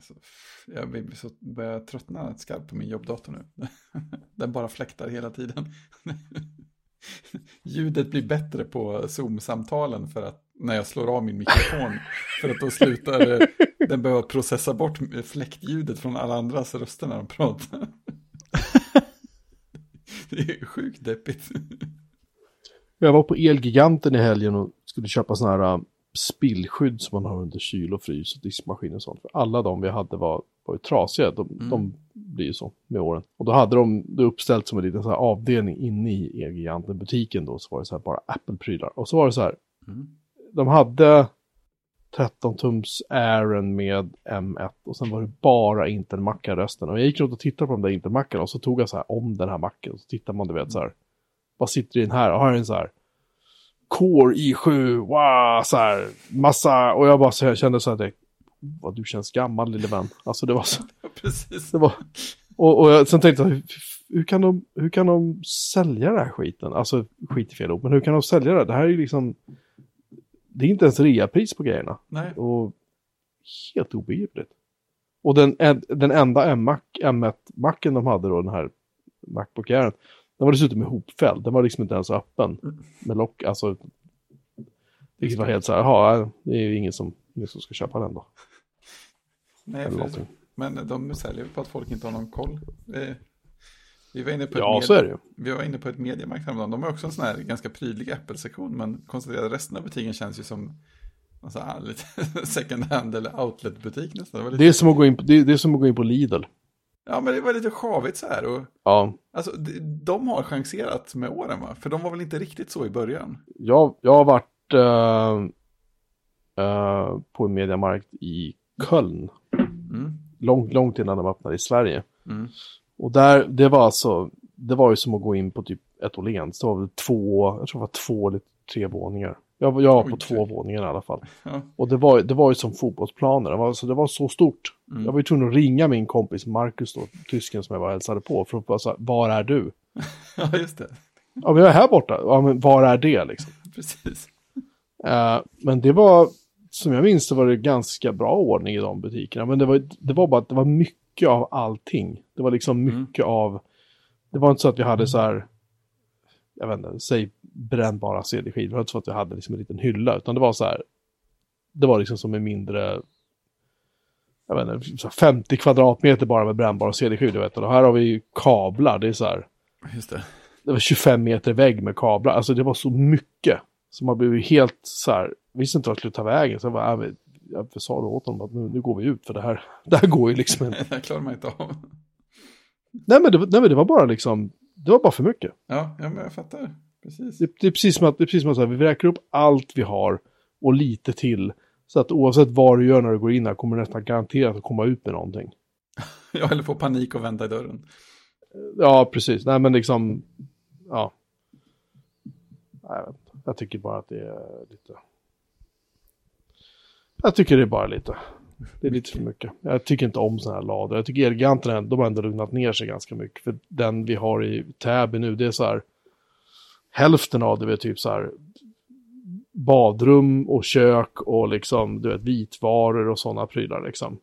Alltså, jag så börjar tröttna skarpt på min jobbdator nu. Den bara fläktar hela tiden. Ljudet blir bättre på Zoom-samtalen för att när jag slår av min mikrofon. För att då slutar den behöva processa bort fläktljudet från alla andras röster när de pratar. Det är sjukt deppigt. Jag var på Elgiganten i helgen och skulle köpa sådana här spillskydd som man har under kyl och frys och diskmaskin och sånt. För alla de vi hade var, var ju trasiga. De, mm. de blir ju så med åren. Och då hade de det uppställt som en liten så här avdelning inne i Elgiganten-butiken då. Så var det så här bara Apple-prylar. Och så var det så här. Mm. De hade 13 tums Aaron med M1 och sen var det bara Intel-mackar resten. Och jag gick runt och tittade på de där Intel-mackarna och så tog jag så här om den här macken. Och så tittar man, du vet så här. Vad sitter i den här? Och har en så här. Core i7, wow, så här, massa, och jag bara så här, kände så här, det, vad du känns gammal lille vän. Alltså det var så. Precis. Det var, och, och jag, sen tänkte jag, hur, hur, kan de, hur kan de sälja den här skiten? Alltså skit i fel ord, men hur kan de sälja det? Det här är ju liksom, det är inte ens reapris på grejerna. Nej. Och helt obegripligt. Och den, den enda M1-macken de hade då, den här Macbook Airen, den var dessutom ihopfälld. Den var liksom inte ens öppen mm. med lock. Alltså, det var helt så här, jaha, det är ju ingen som, ingen som ska köpa den då. Nej, för, men de säljer på att folk inte har någon koll. Vi var inne på ja, ett så är det ju. Vi var inne på ett mediemarknad. De har också en sån här ganska prydlig Apple-sektion. Men konstaterade att resten av butiken känns ju som alltså, lite second hand eller outlet-butik nästan. Det, det, är som att gå in på, det, det är som att gå in på Lidl. Ja, men det var lite sjavigt så här. Och, ja. Alltså, de har chanserat med åren, va? För de var väl inte riktigt så i början? Jag, jag har varit uh, uh, på en mediamarkt i Köln. Mm. Långt, långt innan de öppnade i Sverige. Mm. Och där, det var alltså, det var ju som att gå in på typ ett Åhléns. Det var väl två, jag tror det var två eller tre våningar. Jag, jag var på Oj, två våningar i alla fall. Ja. Och det var, det var ju som fotbollsplaner. Det var, så det var så stort. Mm. Jag var ju tvungen att ringa min kompis Marcus då, tysken som jag var hälsade på. För att bara säga, var är du? ja, just det. Ja, men jag är här borta. Ja, men var är det liksom? Precis. Uh, men det var, som jag minns det var det ganska bra ordning i de butikerna. Men det var, det var bara att det var mycket av allting. Det var liksom mm. mycket mm. av, det var inte så att vi hade så här, jag vet inte, säg brännbara CD-skivor. Det var inte så att vi hade liksom en liten hylla, utan det var så här, det var liksom som en mindre, jag vet inte, 50 kvadratmeter bara med brännbara CD-skivor. Vet, och här har vi kablar, det är så här, Just det. det var 25 meter vägg med kablar, alltså det var så mycket. Så man blev ju helt så här, visste inte vart det skulle ta vägen. Så jag bara, äh, jag sa då åt honom att nu, nu går vi ut för det här, det här går ju liksom inte. det här klarar man inte av. Nej men, det, nej men det var bara liksom, det var bara för mycket. Ja, ja men jag fattar. Precis. Det, det, är precis som att, det är precis som att här, vi räknar upp allt vi har och lite till. Så att oavsett vad du gör när du går in här kommer du nästan garanterat att komma ut med någonting. ja, eller få panik och vänta i dörren. Ja, precis. Nej, men liksom, ja. Jag tycker bara att det är lite... Jag tycker det är bara lite. Det är lite för mycket. Jag tycker inte om sådana här lador. Jag tycker Elgiganterna, de har ändå lugnat ner sig ganska mycket. För den vi har i Täby nu, det är så här hälften av det är typ så här badrum och kök och liksom, du vet, vitvaror och sådana prylar liksom.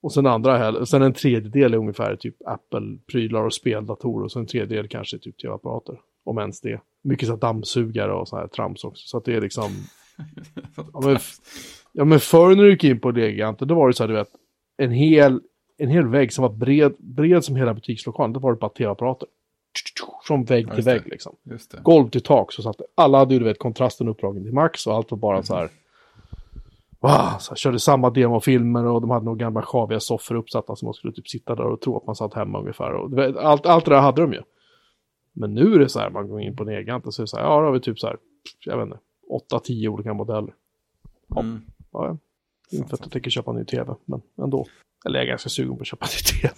Och sen andra sen en tredjedel är ungefär typ Apple-prylar och speldatorer och sen en tredjedel kanske typ tv-apparater. Om ens det. Mycket så dammsugare och så här trams också. Så att det är liksom... ja, men, ja men förr när du gick in på Legiganten då var det så här du vet, en hel, en hel vägg som var bred, bred som hela butikslokalen, då var det bara tv-apparater från vägg till vägg liksom. Golv till tak. Så satt alla hade ju du vet kontrasten uppdragen till max och allt var bara mm. så här. Wow, så här, körde samma demofilmer och de hade nog gamla sjaviga soffor uppsatta som man skulle typ sitta där och tro att man satt hemma ungefär. Och, allt, allt det där hade de ju. Men nu är det så här, man går in på Negant och så är det så här, ja då har vi typ så här, jag vet inte, 8-10 olika modeller. Mm. Ja, inte för att jag tänker köpa en ny tv, men ändå. Eller jag är ganska sugen på att köpa en ny tv.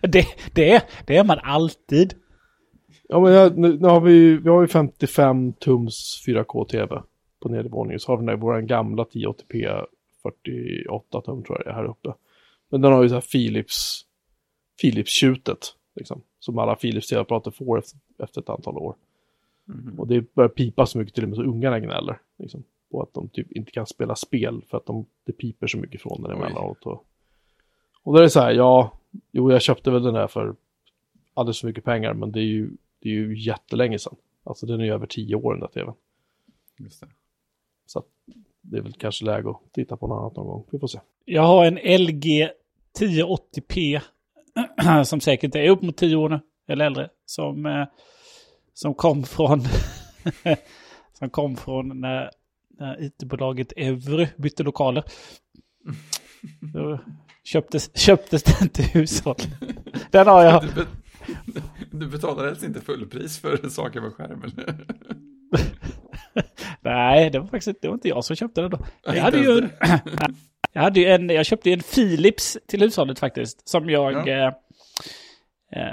det, det, är, det är man alltid. Ja, men jag, nu, nu, har vi, vi har ju 55 tums 4K-TV på nedervåningen. Så har vi den vår gamla 1080p 48 tum tror jag det är här uppe. Men den har ju så här Philips, Philips-tjutet, liksom. Som alla Philips tv-apparater får efter, efter ett antal år. Mm. Och det börjar pipa så mycket till och med så ungarna gnäller. Liksom, på att de typ inte kan spela spel för att de, det piper så mycket från den emellanåt. Och, Och då är det så här, ja, jo jag köpte väl den där för alldeles för mycket pengar, men det är ju, det är ju jättelänge sedan. Alltså den är ju över tio år den där tvn. Just det. Så att det är väl kanske läge att titta på något annat någon gång. Vi får se. Jag har en LG 1080p som säkert är upp mot 10 år nu, eller äldre, som, eh, som kom från som kom från när, när IT-bolaget Evry bytte lokaler. Då köptes, köptes den till hushåll. Den har jag. Du, be du betalar helst inte fullpris för saker med skärmen. Nej, det var faktiskt det var inte jag som köpte den då. Jag hade ju en, jag, hade en, jag köpte en Philips till hushållet faktiskt. Som jag, Ja. eh,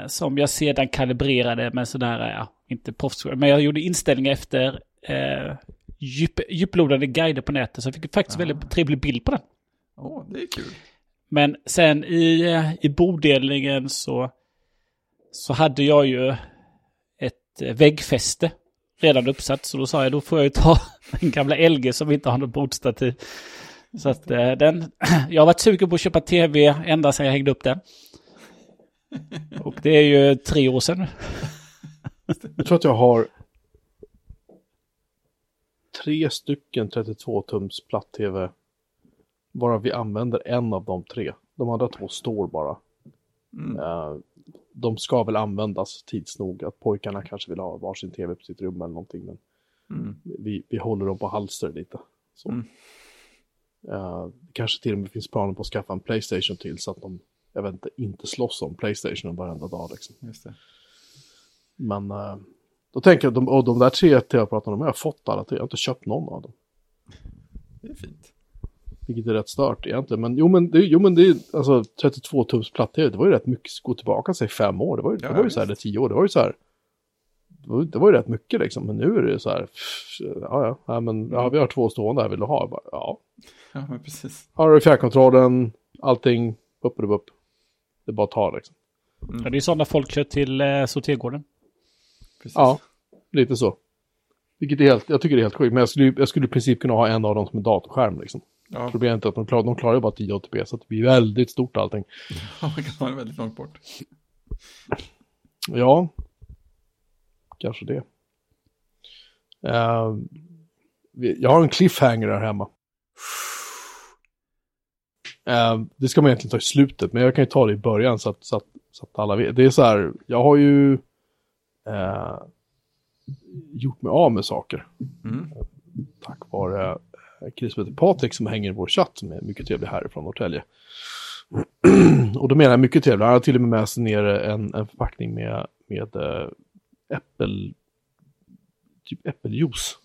eh, som jag sedan kalibrerade med sådär, ja, inte proffs, men jag gjorde inställningar efter eh, djup, djuplodande guider på nätet. Så jag fick faktiskt Ah. väldigt trevlig bild på den. Åh, det är kul. Men sen i, eh, i bodelningen så, så hade jag ju ett eh, väggfäste redan uppsatt. Så då sa jag, då får jag ju ta den gamla LG som inte har något bordstativ. Så att eh, den, jag har varit sugen på att köpa tv ända sedan jag hängde upp den. Och det är ju tre år sedan. Jag tror att jag har tre stycken 32-tums platt-tv. Varav vi använder en av de tre. De andra två står bara. Mm. Eh, de ska väl användas tids nog. Att pojkarna kanske vill ha varsin tv på sitt rum eller någonting. Men Mm. vi, vi håller dem på halster lite. Så. Mm. Eh, kanske till och med finns planer på att skaffa en Playstation till så att de, jag vet inte, inte slåss om Playstation varenda dag liksom. Men eh, då tänker jag, de, och de där tre tv-apparaterna, de har jag fått alla tre, jag har inte köpt någon av dem. Det är fint. Vilket är rätt stört egentligen. Men jo men det, jo, men det är alltså 32 tums platt-tv, det var ju rätt mycket, gå tillbaka sig fem år, det var ju, Ja, det var ju så här, det tio år, det var ju så här. Det var, det var ju rätt mycket liksom, men nu är det så här, pff, ja ja, ja men ja, vi har två stående här, vill du ha? Bara, ja, Ja, men precis. har du fjärrkontrollen, allting, upp och upp. Det är bara att ta liksom. Ja, det är sådana folk kör till eh, sortergården. Precis. Ja, lite så. Vilket är helt, jag tycker det är helt sjukt, men jag skulle, jag skulle i princip kunna ha en av dem som en datorskärm liksom. Ja, Problemet är att de klarar, de klarar ju bara 1080p, så det blir väldigt stort allting. man kan ha den väldigt långt bort. Ja, kanske det. Vi- jag har en cliffhanger här hemma. Eh, det ska man egentligen ta i slutet, men jag kan ju ta det i början så att, så att, så att alla vet. Det är så här, jag har ju eh, gjort mig av med saker. Mm. tack vare eh, som heter Patrik som hänger i vår chatt som är mycket trevlig härifrån Norrtälje. och då menar jag mycket trevlig. Han har till och med med sig ner en, en förpackning med, med äh, äppel, typ äppeljuice.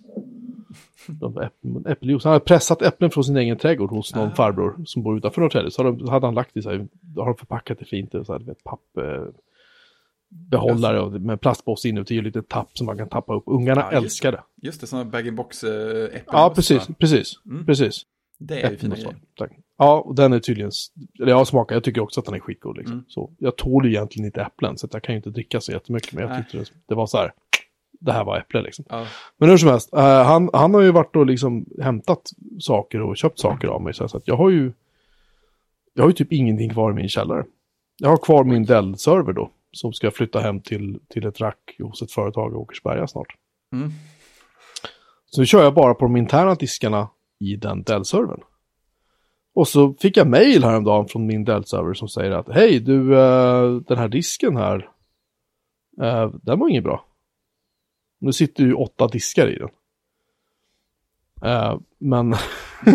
Äppeljuice. Han hade pressat äpplen från sin egen trädgård hos någon Ah. farbror som bor utanför Norrtälje. Så hade, de- hade han lagt i sig, då har de förpackat det fint i så här, vet, papp, eh, behållare och med plastpåse inuti och lite tapp som man kan tappa upp. Ungarna Ja, älskar det. Just det, sådana bag-in-box äh, äpplen. Ja, precis, precis, Mm. precis. Det är ju fina grejer. Tack. Ja, och den är tydligen, eller jag smakar, jag tycker också att den är skitgod liksom. Mm. Så jag tål ju egentligen inte äpplen, så jag kan ju inte dricka så jättemycket, men jag tyckte det, det var så här, det här var äpple liksom. Ja, Men hur som helst, eh, han, han har ju varit och liksom hämtat saker och köpt saker av mig, så att jag har ju, jag har ju typ ingenting kvar i min källare. Jag har kvar min Dell-server då, som ska flytta hem till, till ett rack hos ett företag i Åkersberga snart. mm. Så nu kör jag bara på de interna diskarna i den Dell-servern. Och så fick jag mail häromdagen från min Dell-server som säger att hej du, eh, den här disken här, eh, den var inget bra. Nu sitter ju åtta diskar i den. Eh, men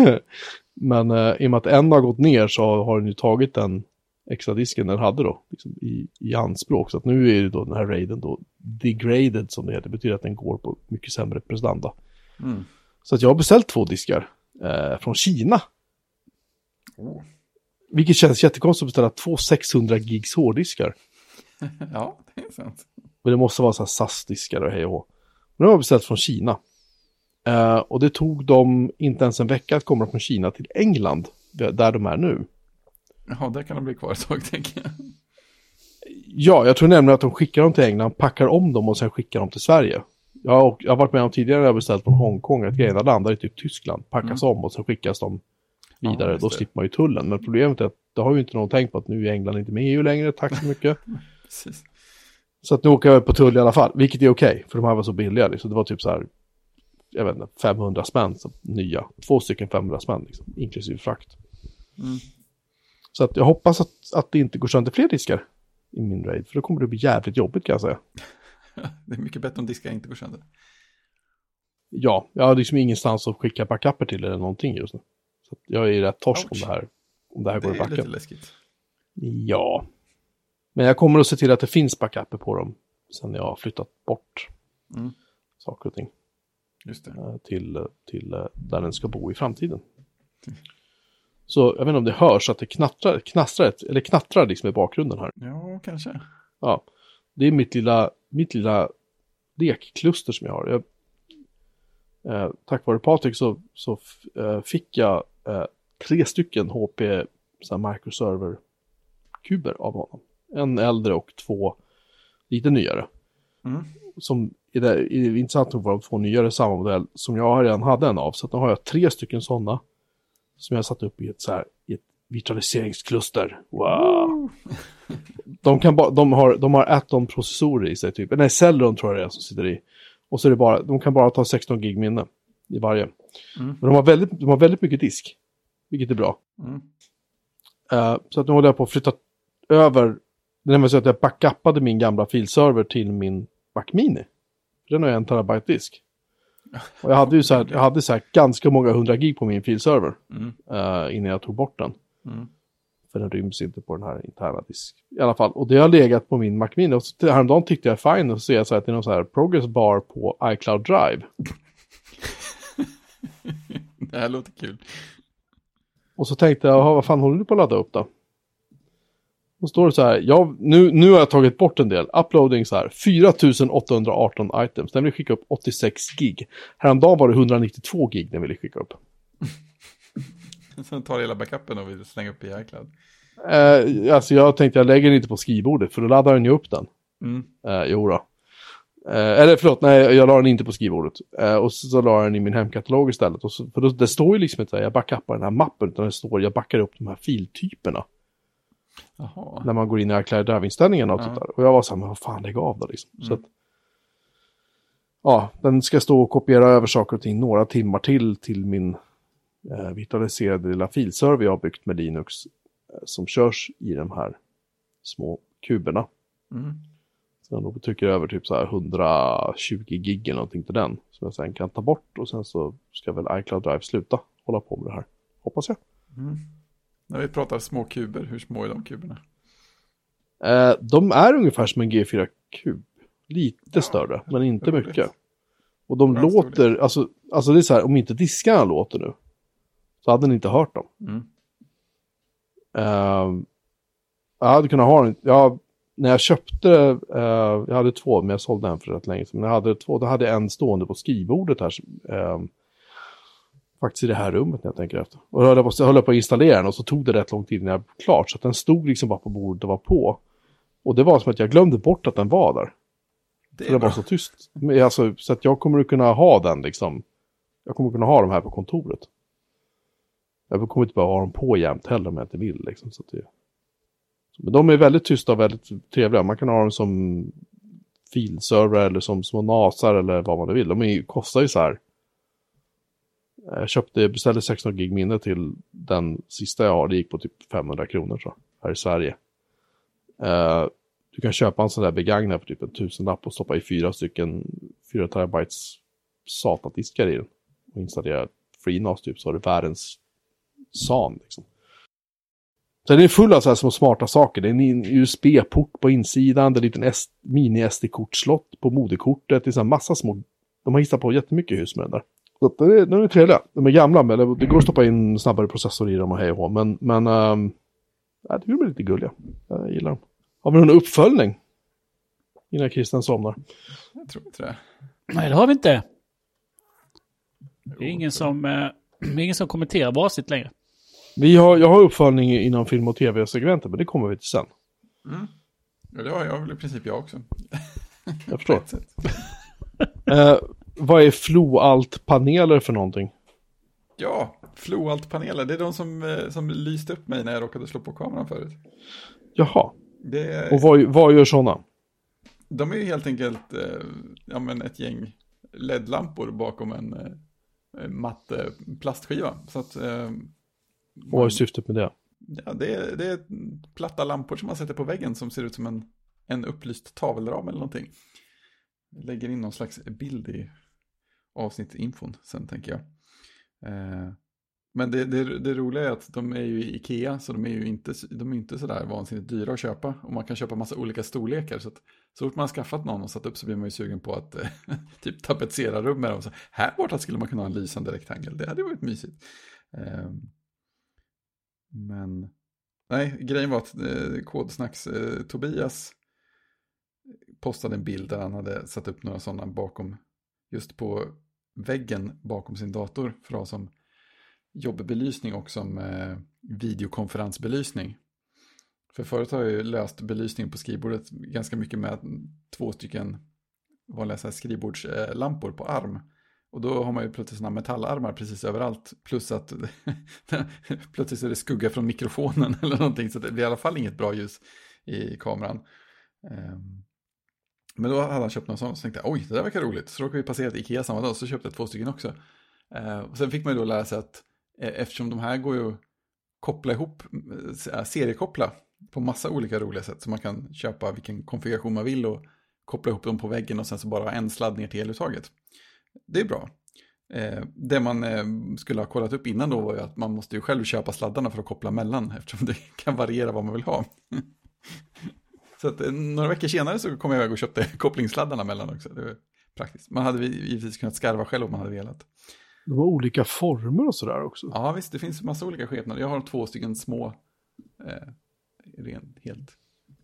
men i och med att en har gått ner så har den ju tagit den extra disken den hade då liksom i, i anspråk. Så att nu är ju då den här raiden då degraded som det heter. Det betyder att den går på mycket sämre prestanda. Mm. Så att jag har beställt två diskar eh, från Kina. Oh. Vilket känns jättekonstigt att beställa två 600 gigs hårddiskar. Ja, det är sant. Men det måste vara så här SAS-diskar och hej och. Men de har jag beställt från Kina. Eh, och det tog dem inte ens en vecka att komma från Kina till England, där de är nu. Jaha, där kan de bli kvar ett tag, tänker jag. Ja, jag tror nämligen att de skickar dem till England, packar om dem och sen skickar dem till Sverige. Jag har, jag har varit med om tidigare när jag beställt från Hongkong att grejerna landar i typ Tyskland, packas om och sen skickas de vidare. Ja, Då slipper man ju tullen. Men problemet är att det har ju inte någon tänkt på att nu är England inte med i EU längre, tack så mycket. Så att nu åker jag på tull i alla fall, vilket är okej, för de här var så billiga. Liksom. Det var typ så här, jag vet inte, 500 spänn nya. Två stycken 500 spänn, liksom, inklusive frakt. Mm. Så att jag hoppas att, att det inte går sönder fler diskar i min raid, för då kommer det bli jävligt jobbigt kan jag säga. Det är mycket bättre om diskar inte går sönder. Ja, jag har liksom ingenstans att skicka backuper till eller någonting just nu. Så jag är rätt torsk om det här, om det här Det går att är lite läskigt. Ja. Men jag kommer att se till att det finns backuper på dem sen jag har flyttat bort Mm. saker och ting Just det. eh, till, till eh, där den ska bo i framtiden. Så jag vet inte om det hörs att det knattrar, knastrar, ett- eller knattrar liksom i bakgrunden här. Ja, kanske. Ja, det är mitt lilla, mitt lilla lekkluster som jag har. Jag, eh, tack vare Patrik så, så eh, fick jag eh, tre stycken HP microserver-kuber av honom. En äldre och två lite nyare. Mm. Som är det, är intressant nog var de två nyare samma modell som jag redan hade en av. Så nu har jag tre stycken sådana. Som jag satt upp i ett, så här, i ett virtualiseringskluster. Wow! De, kan ba, de har, de har Atom-processorer i sig, typ. Nej, Celeron tror jag det är som sitter i. Och så är det bara, de kan bara ta 16 gig minne i varje. Mm. Men de har, väldigt, de har väldigt mycket disk, vilket är bra. Mm. Eh, så att nu håller jag på att flytta över, det är så att jag backupade min gamla filserver till min Mac Mini. Den har jag en terabyte disk. Och jag hade ju så här, jag hade så ganska många hundra gig på min filserver Mm. eh, innan jag tog bort den. Mm. För den ryms inte på den här interna disk. I alla fall. Och det har legat på min Mac Mini. Och häromdagen tyckte jag fine. Och så ser jag så här att det är någon så här progress bar på iCloud Drive. Det här låter kul. Och så tänkte jag, "Jaha, vad fan håller du på att ladda upp då? Och står det så här, ja, nu, nu har jag tagit bort en del. Uploading så här, 4818 items. Den vill skicka upp 86 gig. Häromdagen var det 192 gig den ville skicka upp. Sen tar hela backupen och vi slänger upp i iCloud. Eh, alltså jag tänkte jag lägger den inte på skrivbordet för då laddar den ju upp den. Mm. Eh, jo då. Eh, eller förlåt, nej jag la den inte på skrivbordet. Eh, och så, så la jag den i min hemkatalog istället. Och så, för då, det står ju liksom inte att jag backuppar den här mappen, utan det står jag backar upp de här filtyperna. Jaha. När man går in i iCloud Drive-inställningarna och Ja. Och jag var så här, men vad fan lägg av då liksom. Så Mm. att, ja, den ska stå och kopiera över saker och ting några timmar till till min eh, virtualiserade lilla filserver jag har byggt med Linux. Eh, som körs i de här små kuberna. Mm. Så den då trycker över typ så här 120 gig eller någonting till den. Som jag sen kan ta bort och sen så ska väl iCloud Drive sluta hålla på med det här. Hoppas jag. Mm. När vi pratar små kuber, hur små är de kuberna? Eh, de är ungefär som en G4-kub. Lite Ja, större, men inte roligt. mycket. Och de Bra låter, alltså, alltså det är så här, om inte diskarna låter nu. Så hade ni inte hört dem. Mm. Eh, jag hade kunnat ha den, ja, när jag köpte, eh, jag hade två, men jag sålde en för rätt länge sedan. Men jag hade två, då hade jag en stående på skrivbordet här. Eh, faktiskt i det här rummet när jag tänker efter. Och jag, så höll på att installera den och så tog det rätt lång tid innan jag var klart. Så att den stod liksom bara på bordet och var på. Och det var som att jag glömde bort att den var där. Det För det var så tyst. Men alltså, så att jag kommer att kunna ha den liksom. Jag kommer att kunna ha dem här på kontoret. Jag kommer inte bara ha dem på jämt heller om jag inte vill. Liksom, så det... Men de är väldigt tysta och väldigt trevliga. Man kan ha dem som filserver eller som små nasar eller vad man nu vill. De är, kostar ju så här. Jag köpte, beställde 16 gig minne till den sista jag har. Det gick på typ 500 kronor så, här i Sverige. Eh, du kan köpa en sån där begagnad för typ en tusenlapp och stoppa i fyra stycken 4 terabytes SATA-diskar i den. Och installera FreeNAS typ så har du världens SAN liksom. Sen är är full av så här små smarta saker. Det är en USB-port på insidan, det är en liten mini-SD-kortslott på moderkortet. Det är så här massa små... De har hittat på jättemycket hus med den där. Så att de, är, de är trevliga. De är gamla, men det det går att stoppa in snabbare processor i dem och hej och. Men, men um, jag tycker de är lite gulliga. Jag gillar dem. Har vi någon uppföljning? Innan Christian somnar. Jag tror inte det. Nej, det har vi inte. Det är ingen som, eh, ingen som kommenterar varsitt längre. Vi har, jag har uppföljning inom film och tv-segmentet, men det kommer vi till sen. Mm. Ja, det har jag väl i princip jag också. Jag förstår. Eh, vad är Floalt-paneler för någonting? Ja, Floalt-paneler, det är de som, eh, som lyste upp mig när jag råkade slå på kameran förut. Jaha, är, och vad, vad gör sådana? De är ju helt enkelt eh, ja, men ett gäng LED-lampor bakom en eh, matt eh, plastskiva. Så att, eh, Vad är syftet med det? ja, det, är, det är platta lampor som man sätter på väggen som ser ut som en, en upplyst tavelram eller någonting. Lägger in någon slags bild i avsnittsinfon sen tänker jag. Eh, men det, det, det roliga är att de är ju i Ikea så de är ju inte, de är inte sådär vansinnigt dyra att köpa. Och man kan köpa massa olika storlekar. Så att så fort man har skaffat någon och satt upp så blir man ju sugen på att eh, typ tapetsera rum med dem. Så här borta skulle man kunna ha en lysande rektangel. Det hade varit mysigt. Eh, men nej, grejen var att eh, Kodsnacks eh, Tobias postade en bild där han hade satt upp några sådana bakom, just på väggen bakom sin dator för att ha som jobbbelysning och som eh, videokonferensbelysning. För förut har jag ju löst belysning på skrivbordet ganska mycket med två stycken vanliga så här skrivbordslampor på arm. Och då har man ju plötsligt sådana metallarmar precis överallt. Plus att plötsligt så är det skugga från mikrofonen eller någonting. Så det blir i alla fall inget bra ljus i kameran. Um, men då hade han köpt någon sån och så tänkte jag oj, det där verkar roligt. Så råkade vi passera ett Ikea samma dag så köpte jag två stycken också. Eh, och sen fick man ju då lära sig att eh, eftersom de här går ju att koppla ihop, eh, seriekoppla på massa olika roliga sätt. Så man kan köpa vilken konfiguration man vill och koppla ihop dem på väggen och sen så bara ha en sladd ner till eluttaget. Det är bra. Eh, det man eh, skulle ha kollat upp innan då var ju att man måste ju själv köpa sladdarna för att koppla mellan eftersom det kan variera vad man vill ha. så att eh, några veckor senare så kom jag iväg och köpte kopplingssladdarna mellan också. Det var praktiskt. Man hade givetvis kunnat skarva själv om man hade velat. Det var olika former och sådär också. Ja visst, det finns massa olika skepnader. Jag har två stycken små, eh, ren, helt.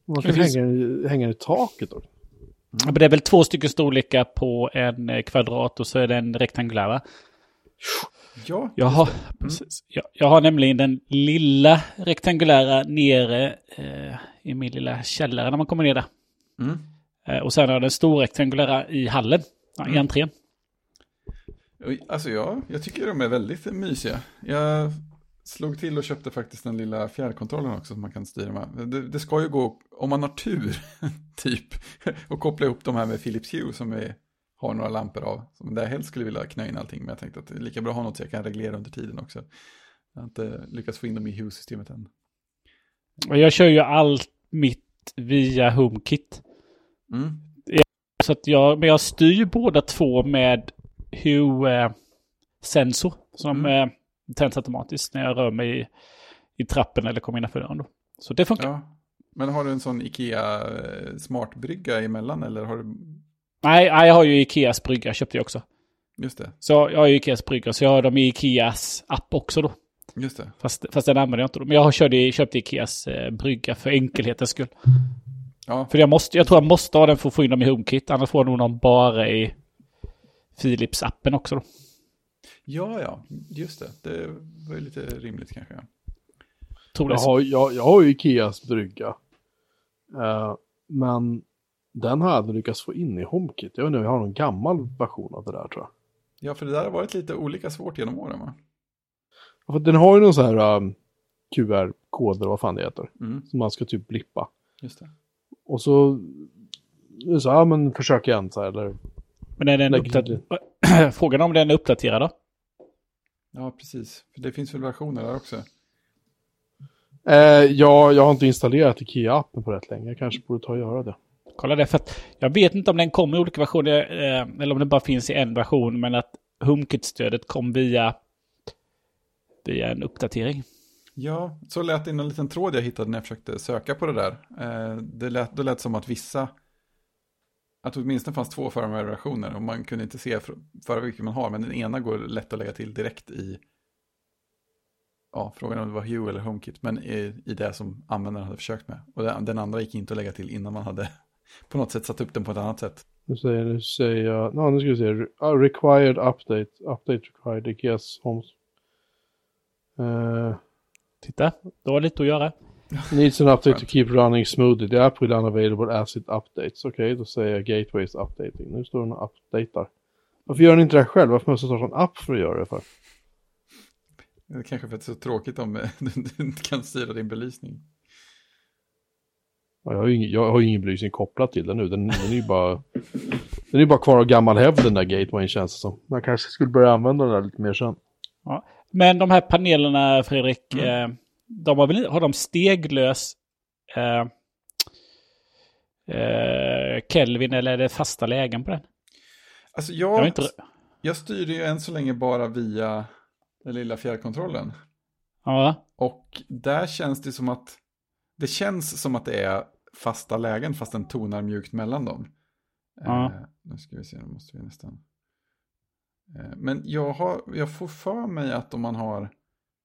Man kan finns- hänga, hänga i taket. Ja, Men det är väl två stycken storlekar på en eh, kvadrat och så är det en rektangulär va? Ja, Jag har, precis. Jag, jag har nämligen den lilla rektangulära nere eh, i min lilla källare när man kommer ner där. mm. Eh, och sen har jag den stora rektangulära i hallen, ja, i Mm. entrén. Alltså ja, jag tycker de är väldigt mysiga. Jag slog till och köpte faktiskt den lilla fjärrkontrollen också som man kan styra med. Det, det ska ju gå, om man har tur, typ, och koppla ihop de här med Philips Hue som vi har några lampor av. Som där helst skulle vilja knö in allting, men jag tänkte att det är lika bra att ha något så jag kan reglera under tiden också. Jag har inte lyckats få in dem i Hue-systemet än. Jag kör ju allt mitt via HomeKit. Mm. Så att jag, men jag styr båda två med Hue-sensor som Mm. eh, tänds automatiskt när jag rör mig i, i trappen eller kommer innanför dörren. Då. Så det funkar. Ja. Men har du en sån Ikea eh, smartbrygga emellan eller har du, Nej, nej, jag har ju Ikeas brygga, köpte jag också. just det, Så jag har ju Ikeas brygga, så jag har dem i Ikeas app också då. Just det. Fast, fast den använder jag inte då. Men jag har köpt, i- köpt Ikeas eh, brygga för enkelhetens skull. Ja, För jag, måste, jag tror jag måste ha den för att få in dem i HomeKit. Annars får jag nog dem bara i Philips-appen också då. ja, ja, just det. Det var ju lite rimligt kanske. Ja. Tror. Jag har, jag, jag har ju Ikeas brygga. Eh, men den har jag aldrig lyckats få in i HomeKit. Jag vet inte om jag har någon gammal version av det där tror jag. Ja, för det där har varit lite olika svårt genom åren va? För den har ju någon sån här um, QR-koder, vad fan det heter. Mm, Som man ska typ blippa. just det. Och så, så ja men försök igen så här, eller Men är den uppdaterad? Frågan är om den är uppdaterad då? Ja, precis. För det finns väl versioner där också. Eh, ja, jag har inte installerat Ikea-appen på rätt länge. Jag kanske borde ta och göra det. Kolla det, för att jag vet inte om den kommer i olika versioner, eh, eller om den bara finns i en version, men att HomeKit-stödet kom via, via en uppdatering. Ja, så lät det i en liten tråd jag hittade när jag försökte söka på det där. Eh, det lät, då lät det som att vissa, att det åtminstone fanns två firmware-versioner och man kunde inte se för, för vilken man har, men den ena går lätt att lägga till direkt i, ja, frågan om det var Hue eller HomeKit, men i, i det som användaren hade försökt med. Och den, den andra gick inte att lägga till innan man hade på något sätt satt upp den på ett annat sätt. Nu säger, nu säger jag, no, nu ska vi se, ah, required update, update required, Ikeas homes. Uh, Titta, det var lite att göra. needs an update to keep running smoothly. The app will unavailable as it updates. Okej, då säger jag gateways updating. Nu står den och updatar. Varför gör den inte det här själv? Varför måste jag starta en app för att göra det för? Det är kanske för att det är så tråkigt om du inte kan styra din belysning. Ja, jag, har ju ingen, jag har ingen belysning kopplat till den nu. Den, den är ju bara, den är bara kvar av gammal hävd den där Gateway känns det som. Man kanske skulle börja använda den där lite mer sen. Ja. Men de här panelerna, Fredrik, mm. eh, de har, väl, har de steglös eh, eh, Kelvin eller är det fasta lägen på den? Alltså jag, jag, inte... jag styr ju än så länge bara via den lilla fjärrkontrollen. Ja. Och där känns det som att det känns som att det är fasta lägen fast den tonar mjukt mellan dem. Ja. Eh, nu ska vi se, nu måste vi nästan. Eh, men jag, har, jag får för mig att om man har,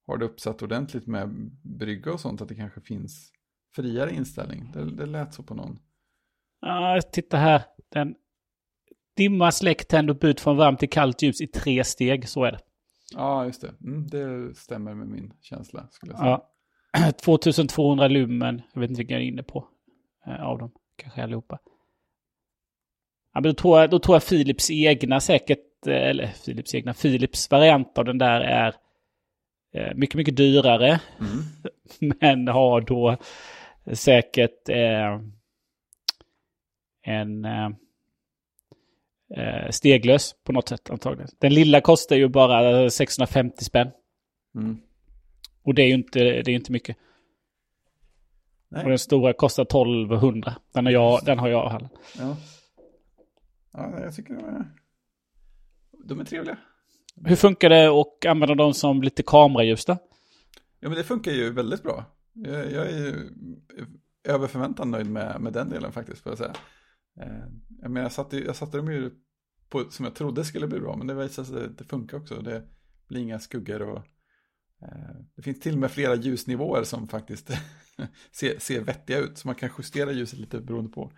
har det uppsatt ordentligt med brygga och sånt att det kanske finns friare inställning. Det, det lät så på någon. Ja, titta här. Den dimma, släck, tänd och byt från varmt till kallt ljus i tre steg. Så är det. Ja, just det. Mm, det stämmer med min känsla. Skulle jag säga. Ja. 2200 lumen. Jag vet inte vilka jag är inne på. Eh, av dem. Kanske allihopa. Ja, men då, tror jag, då tror jag Philips egna säkert, eh, eller Philips egna, Philips variant av den där är eh, mycket, mycket dyrare. Mm. Men har då säkert eh, en eh, eh, steglös på något sätt antagligen. Den lilla kostar ju bara 650 spänn. Mm. Och det är ju inte, det är inte mycket. Nej. Och den stora kostar 1200. Den har jag, den har jag. Ja. Ja, jag tycker de är, de är trevliga. Hur funkar det att använda dem som lite kameraljus då? Ja, men det funkar ju väldigt bra. Jag, jag är ju över förväntan nöjd med, med den delen faktiskt, får jag säga. Eh, jag menar, jag satte, jag satte dem ju på, som jag trodde skulle bli bra, men det visade sig att det funkar också. Det blir inga skuggor och eh, det finns till och med flera ljusnivåer som faktiskt ser, ser vettiga ut, så man kan justera ljuset lite beroende på.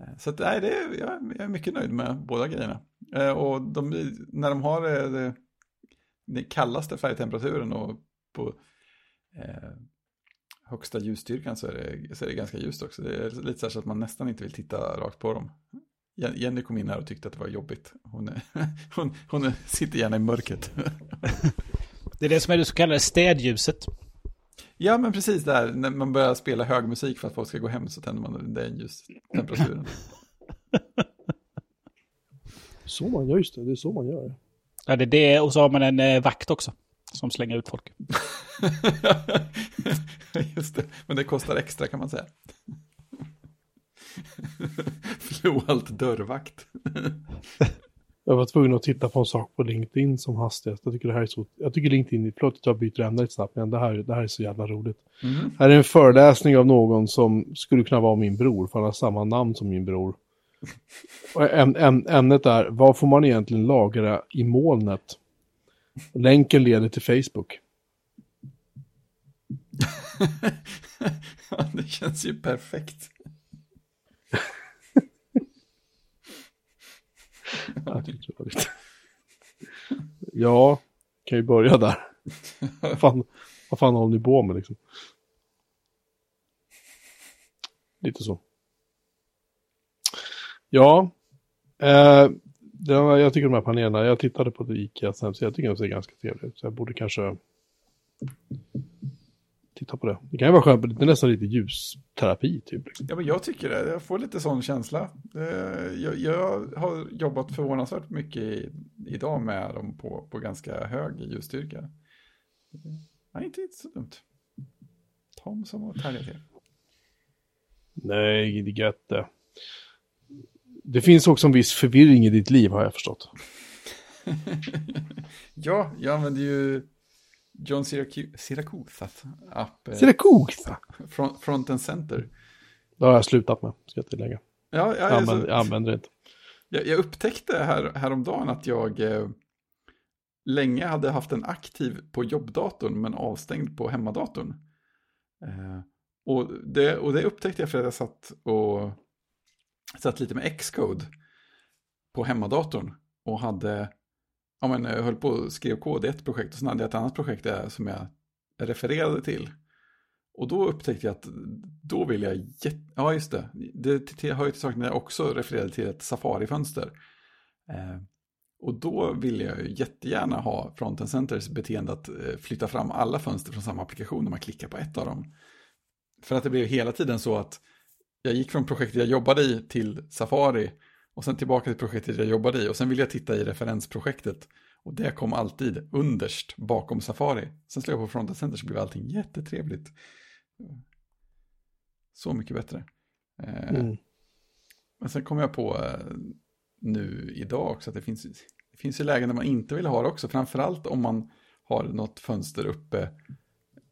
Eh, så att, nej, det är, jag, jag är mycket nöjd med båda grejerna. Eh, och de, när de har det, det, det kallaste färgtemperaturen och på eh, högsta ljusstyrkan så är, det, så är det ganska ljust också. Det är lite så att man nästan inte vill titta rakt på dem. Jenny kom in här och tyckte att det var jobbigt. Hon, är, hon, hon sitter gärna i mörkret. Det är det som är det så kallade städljuset. Ja, men precis där. När man börjar spela hög musik för att folk ska gå hem så tänder man den ljustemperaturen. Så man gör, just det. Det är så man gör. Ja, det är det. Och så har man en eh, vakt också. Som slänger ut folk. Just det, men det kostar extra kan man säga. Floalt dörrvakt. Jag var tvungen att titta på en sak på LinkedIn som hastigast. Jag tycker det här är så, jag tycker LinkedIn, förlåt att jag byter ämne lite snabbt, men det här, det här är så jävla roligt. Mm. Här är en föreläsning av någon som skulle kunna vara min bror, för han har samma namn som min bror. Äm, äm, ämnet är, vad får man egentligen lagra i molnet? Länken leder till Facebook. det känns ju perfekt. ja, kan ju börja där. vad, fan, vad fan håller ni på med liksom? Lite så. Ja, eh, var, jag tycker de här panelerna, jag tittade på det Ikeas hemsida, jag tycker de ser ganska trevliga ut. Så jag borde kanske titta på det. Det kan ju vara skönt, det är nästan lite ljusterapi typ. Ja, men jag tycker det. Jag får lite sån känsla. Jag, jag har jobbat förvånansvärt mycket i, idag med dem på, på ganska hög ljusstyrka. Nej, inte, inte så dumt. Ta dem som att härja till. Nej, det är gött det. Det finns också en viss förvirring i ditt liv har jag förstått. ja, jag använder ju John Syracusas app. Eh? Front, front and Center. Det har jag slutat med, ska jag tillägga. Ja, ja, jag, använder, jag använder det inte. Jag, jag upptäckte här, häromdagen att jag eh, länge hade haft en aktiv på jobbdatorn men avstängd på hemmadatorn. Eh, och, det, och det upptäckte jag för att jag satt och satt lite med Xcode på hemmadatorn och hade, ja men jag höll på och skrev kod i ett projekt och sen hade jag ett annat projekt där som jag refererade till. Och då upptäckte jag att då vill jag, ja just det, det hör ju till saken när jag också refererade till ett Safari-fönster. Eh, Och då vill jag ju jättegärna ha Frontend Centers beteende att eh, flytta fram alla fönster från samma applikation när man klickar på ett av dem. För att det blev hela tiden så att jag gick från projektet jag jobbade i till Safari och sen tillbaka till projektet jag jobbade i och sen vill jag titta i referensprojektet och det kom alltid underst bakom Safari. Sen slog jag på Frontend Center så blev allting jättetrevligt. Så mycket bättre. Eh, Mm. Men sen kom jag på eh, nu idag också att det finns, det finns ju lägen där man inte vill ha det också. Framförallt om man har något fönster uppe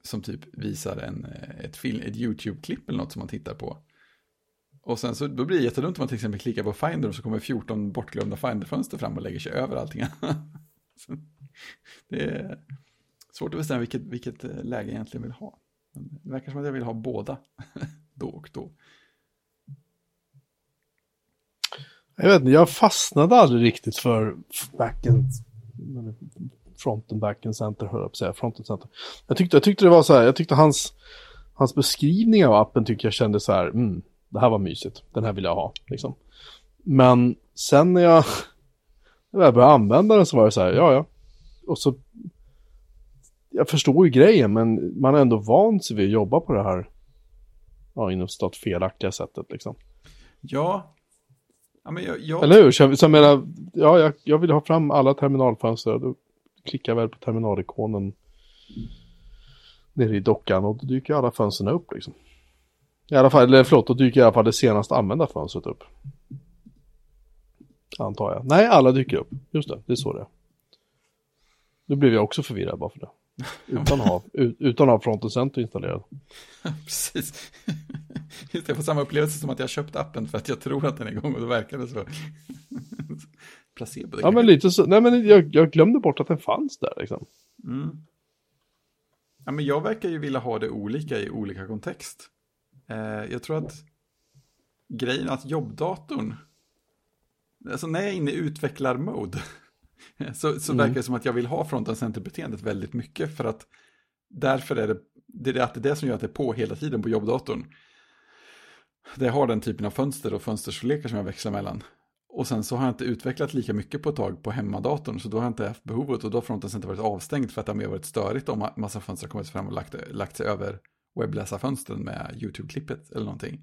som typ visar en, eh, ett, film, ett YouTube-klipp eller något som man tittar på. Och sen så då blir det jättedumt om man till exempel klickar på Finder och så kommer 14 bortglömda Finder-fönster fram och lägger sig över allting. Det är svårt att bestämma vilket, vilket eh, läge jag egentligen vill ha. Men det verkar som att jag vill ha båda då och då. Jag vet inte, jag fastnade aldrig riktigt för backend, fronten, backend center, höll jag på att säga, fronten center. Jag tyckte, jag tyckte det var så här, jag tyckte hans, hans beskrivning av appen tyckte jag kände så här, mm, det här var mysigt, den här vill jag ha, liksom. Men sen när jag, när jag började använda den så var det så här, ja ja. Och så, jag förstår ju grejen, men man har ändå vant sig vid att jobba på det här, ja, inom stat felaktiga sättet liksom. Ja, ja jag, jag, Eller hur? Så så jag menar, ja, jag, jag vill ha fram alla terminalfönster. Då klickar jag väl på terminalikonen nere i dockan och då dyker alla fönstren upp liksom. I alla fall, eller förlåt, då dyker i alla fall det senast använda fönstret upp. Antar jag. Nej, alla dyker upp. Just det, det är så det är. Nu blev jag också förvirrad bara för det. Utan att ha, ut- utan att ha Frontend Center installerad. Precis. Just det, jag får samma upplevelse som att jag köpt appen för att jag tror att den är igång och då verkar det så. Placebo. Ja, men lite så. Nej, men jag, jag glömde bort att den fanns där liksom. Mm. Ja, men jag verkar ju vilja ha det olika i olika kontext. Eh, jag tror att grejen att jobbdatorn, alltså när jag är inne i utvecklarmode, så, så Mm. verkar det som att jag vill ha fronten center-beteendet väldigt mycket för att därför är det, det är att det är det som gör att det är på hela tiden på jobbdatorn. Det har den typen av fönster och fönsterstorlekar som jag växlar mellan. Och sen så har jag inte utvecklat lika mycket på ett tag på hemmadatorn, så då har jag inte haft behovet och då har fronten inte varit avstängd för att det har mer varit störigt om ma- massa fönster har kommit fram och lagt, lagt sig över webbläsarfönstren med YouTube-klippet eller någonting.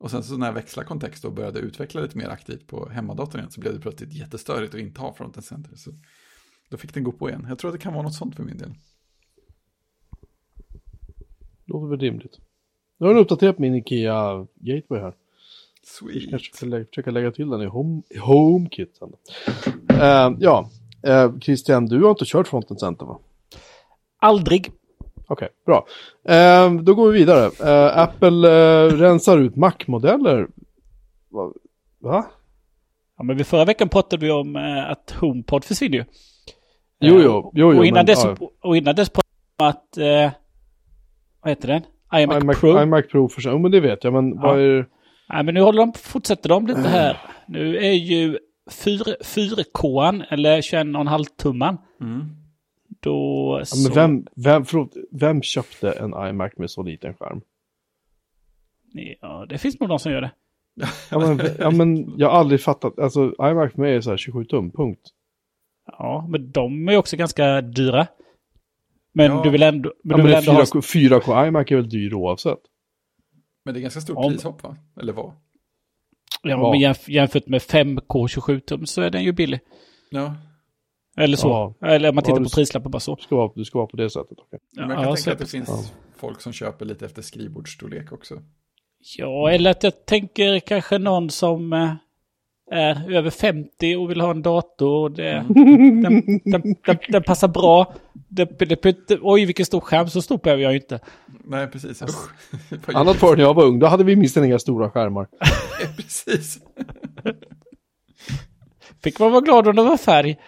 Och sen så när jag växlade kontext och började utveckla lite mer aktivt på hemmadatorn igen så blev det plötsligt jättestörigt att inte ha fronten center. Så då fick den gå på igen. Jag tror att det kan vara något sånt för min del. Låter väl rimligt. Nu har den uppdaterat min Ikea Gateway här. Sweet. Kanske ska lä- försöka lägga till den i, home, HomeKit sen. Eh, ja, eh, Christian, du har inte kört Fronten Center va? Aldrig. Okej, bra. Eh, då går vi vidare. Eh, Apple eh, rensar ut Mac-modeller. Va? Va? Ja, men förra veckan pratade vi om eh, att HomePod försvinner ju. Jo, Eh, jo, jo, jo, och, innan men, dess, ja. och innan dess pratade vi om att... Eh, vad heter den? iMac, iMac Pro. iMac Pro för sig. Jo, men det vet jag, men Ja. vad är Nej, men nu håller de, fortsätter de lite här. Nu är ju 4K, eller 21,5 tumman. Mm. Då ja, så... men vem, vem, förlåt, vem köpte en iMac med så liten skärm? Ja, det finns nog de som gör det. Ja men, ja, men jag har aldrig fattat. Alltså iMac för mig är så här 27 tum, punkt. Ja, men de är också ganska dyra. Men Ja. du vill ändå... Men Ja, du men vill ändå ha... 4K, 4K iMac är väl dyr oavsett. Men det är ganska stort Om- prishopp va? Eller vad? Ja, Ja. men jämf jämfört med 5K 27 tum så är den ju billig. Ja, Eller så. Ja. Eller man Ja, tittar du- på prislappen bara så. Du ska vara, du ska vara på det sättet. okej. men jag kan Ja, tänka att det så- finns Ja. folk som köper lite efter skrivbordsstorlek också. Ja, eller att jag tänker kanske någon som eh, är över 50 och vill ha en dator. och Det, den, den, den, den passar bra. Det, det, det, oj, vilken stor skärm. Så stor behöver jag ju inte. Nej, precis. Vad Annat förr när jag var ung, då hade vi minst inga stora skärmar. Precis. Fick man vara glad om det var färg.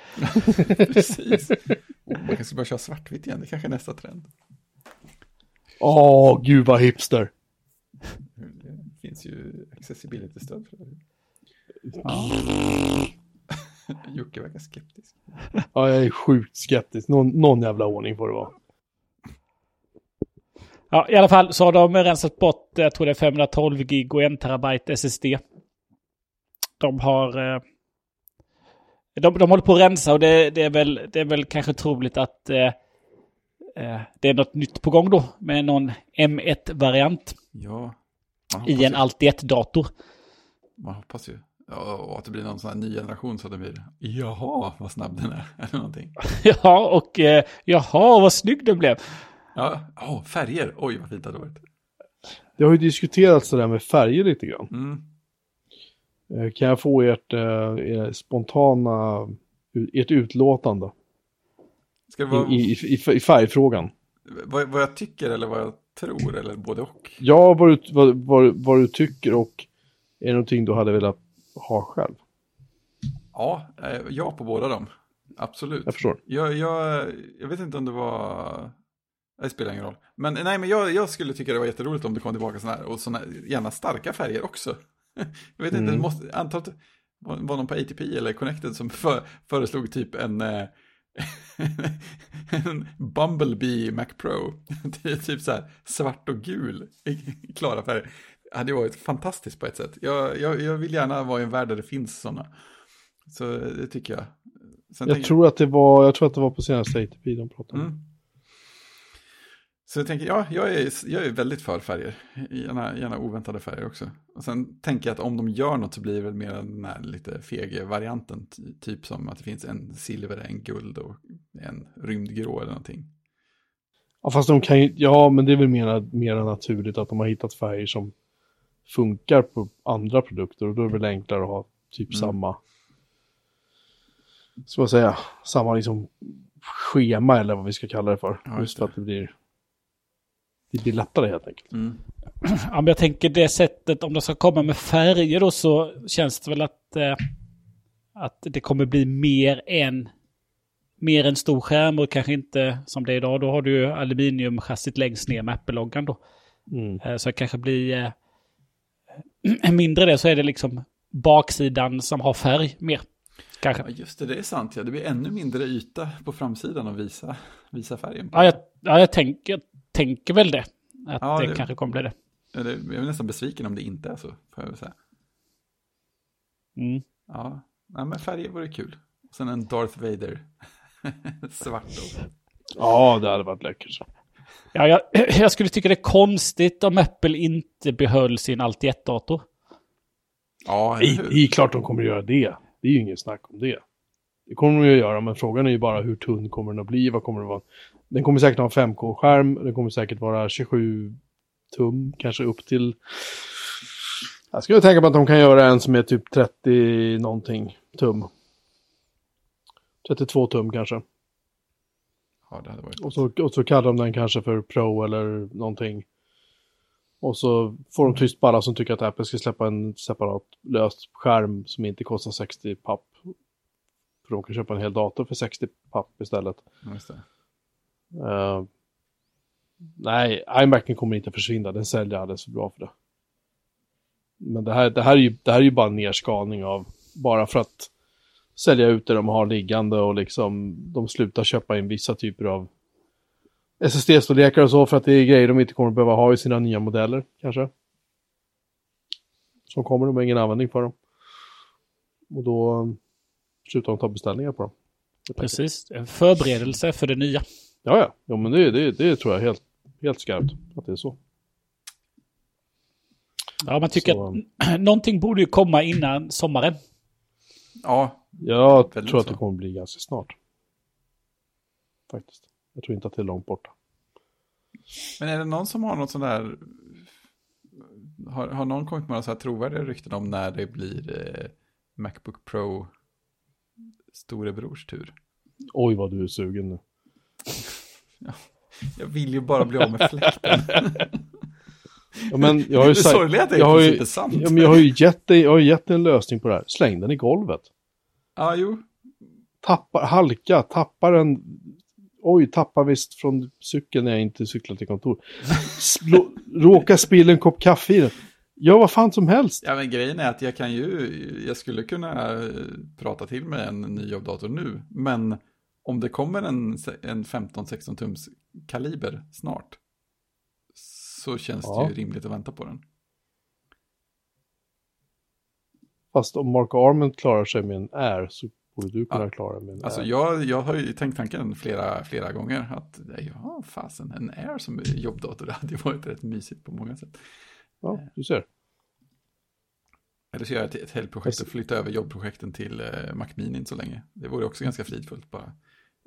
Precis. Oh, man kanske börja köra svartvitt igen, det kanske är nästa trend. Åh, gud vad hipster. Det finns ju accessibility-stöd för det. Ja. Jocke verkar skeptisk. Ja, jag är sjukt skeptisk. Någon, någon jävla ordning får det vara. Ja, i alla fall så har de rensat bort, jag tror det är 512 gig och 1 terabyte SSD. De har... Eh, de, de håller på att rensa och det, det, är, väl, det är väl kanske troligt att eh, eh, det är något nytt på gång då med någon M1-variant Ja. I en ju- allt i ett-dator. Man hoppas ju. Ja, och att det blir någon sån här ny generation så att det blir, jaha, vad snabb den är, eller någonting. ja, och eh, jaha, vad snygg den blev. Ja, oh, färger, oj vad fint det hade varit. Det har ju diskuterats det där med färger lite grann. Mm. Eh, Kan jag få ert eh, er spontana, ert utlåtande vara i, i, i, i färgfrågan? vad, vad jag tycker eller vad jag tror, eller både och? Ja, vad du, vad, vad, vad du tycker och är det någonting du hade velat ha själv? Ja, eh, ja på båda dem. Absolut. Jag förstår. Jag, jag, jag vet inte om det var... Det spelar ingen roll. Men nej, men jag, jag skulle tycka det var jätteroligt om det kom tillbaka sådana här. Och sådana gärna starka färger också. Jag vet inte, Mm. det måste, antar var, någon på ATP eller Connected som för, föreslog typ en... eh, en Bumblebee Mac Pro. Det är typ så här svart och gul i klara färger. Det hade varit fantastiskt på ett sätt. Jag, jag, jag vill gärna vara i en värld där det finns sådana. Så det tycker jag. Sen Jag tror att det var, jag tror att det var på senaste ATP de pratade om. Mm. Så jag tänker, ja, jag är, jag är väldigt för färger. Gärna, gärna oväntade färger också. Och sen tänker jag att om de gör något så blir det väl mer den här lite fege varianten. ty- Typ som att det finns en silver, en guld och en rymdgrå eller någonting. Ja, fast de kan ju, ja, men det är väl mer, mer naturligt att de har hittat färger som funkar på andra produkter och då är det väl enklare att ha typ Mm. samma, så att säga, samma liksom schema eller vad vi ska kalla det för. Ja, just just för att det blir, det blir lättare helt enkelt. Mm. Ja, men jag tänker det sättet, om de ska komma med färger då så känns det väl att, eh, att det kommer bli mer än mer en stor skärm och kanske inte som det är idag. Då har du ju aluminiumchassit längst ner med Apple-loggan då. Mm. Eh, Så det kanske blir eh, mindre det så är det liksom baksidan som har färg mer. Kanske. Ja, just det, det är sant. Ja. Det blir ännu mindre yta på framsidan att visa, visa färgen på. Ja, jag, ja, jag tänker, tänker väl det. Att Ja, det, det- kanske kommer bli det. Eller, Jag är nästan besviken om det inte är så, får jag säga. Mm. Ja, Nej, men färger vore kul. Och sen en Darth Vader. Svart och... Ja, det hade varit läckert. Ja, jag, jag skulle tycka det är konstigt om Apple inte behöll sin allt i ett-dator. Ja, Det, det är klart de kommer att göra det. Det är ju ingen snack om det. Det kommer de ju att göra, men frågan är ju bara hur tunn kommer den att bli? Vad kommer det vara? Den kommer säkert ha en 5K-skärm, den kommer säkert vara 27 tum, kanske upp till... Jag skulle tänka på att de kan göra en som är typ 30 någonting tum. 32 tum kanske. Ja, det hade varit... Och så, och så kallar de den kanske för Pro eller någonting. Och så får de tyst på alla som tycker att Apple ska släppa en separat löst skärm som inte kostar 60 papp. För de kan köpa en hel dator för 60 papp istället. Just det. Uh, nej, iMacen kommer inte försvinna. Den säljer alldeles för bra för det. Men det här, det här, är, ju, det här är ju bara en nerskalning av, bara för att sälja ut det de har liggande och liksom de slutar köpa in vissa typer av SSD-storlekar och så för att det är grejer de inte kommer behöva ha i sina nya modeller kanske. Som kommer, de har ingen användning för dem. Och då eh, slutar de ta beställningar på dem. Precis. En förberedelse för det nya. Ja, ja. Jo, men det, det, det tror jag helt, helt skarpt att det är så. Ja, man tycker Så- att någonting borde ju komma innan sommaren. Ja, Jag tror att så. det kommer bli ganska snart. Faktiskt. Jag tror inte att det är långt borta. men är det någon som har något sånt där... Har, har någon kommit med några så här trovärdiga rykten om när det blir eh, Macbook Pro storebrors tur? Oj, vad du är sugen nu. Jag vill ju bara bli av med fläkten. Ja, men jag har ju det sagt... sorgliga är att det jag är har ju- sant. Ja, men jag har ju gett dig, jag har ju gett dig en lösning på det här. Släng den i golvet. Ja, jo. Tappar, halka, tappar en... Oj, tappar visst från cykeln när jag inte cyklar till kontor. Slå, råkar spilla en kopp kaffe i den. Gör vad fan som helst. Ja, men grejen är att jag kan ju, jag skulle kunna eh, prata till mig en ny jobbdator nu, men om det kommer en, en 15-16 tums kaliber snart, så känns Ja. det ju rimligt att vänta på den. Fast om Mark Arment klarar sig med en Air så borde du kunna Ja. klara. Men, Alltså äh, jag, jag har ju tänkt tanken flera, flera gånger att ja, fasen, en Air som jobbdator, det hade ju varit rätt mysigt på många sätt. ja, du ser. Eller så gör jag ett, ett helt projekt och Precis. flytta över jobbprojekten till eh, Mac Mini så länge. Det vore också ganska fridfullt bara.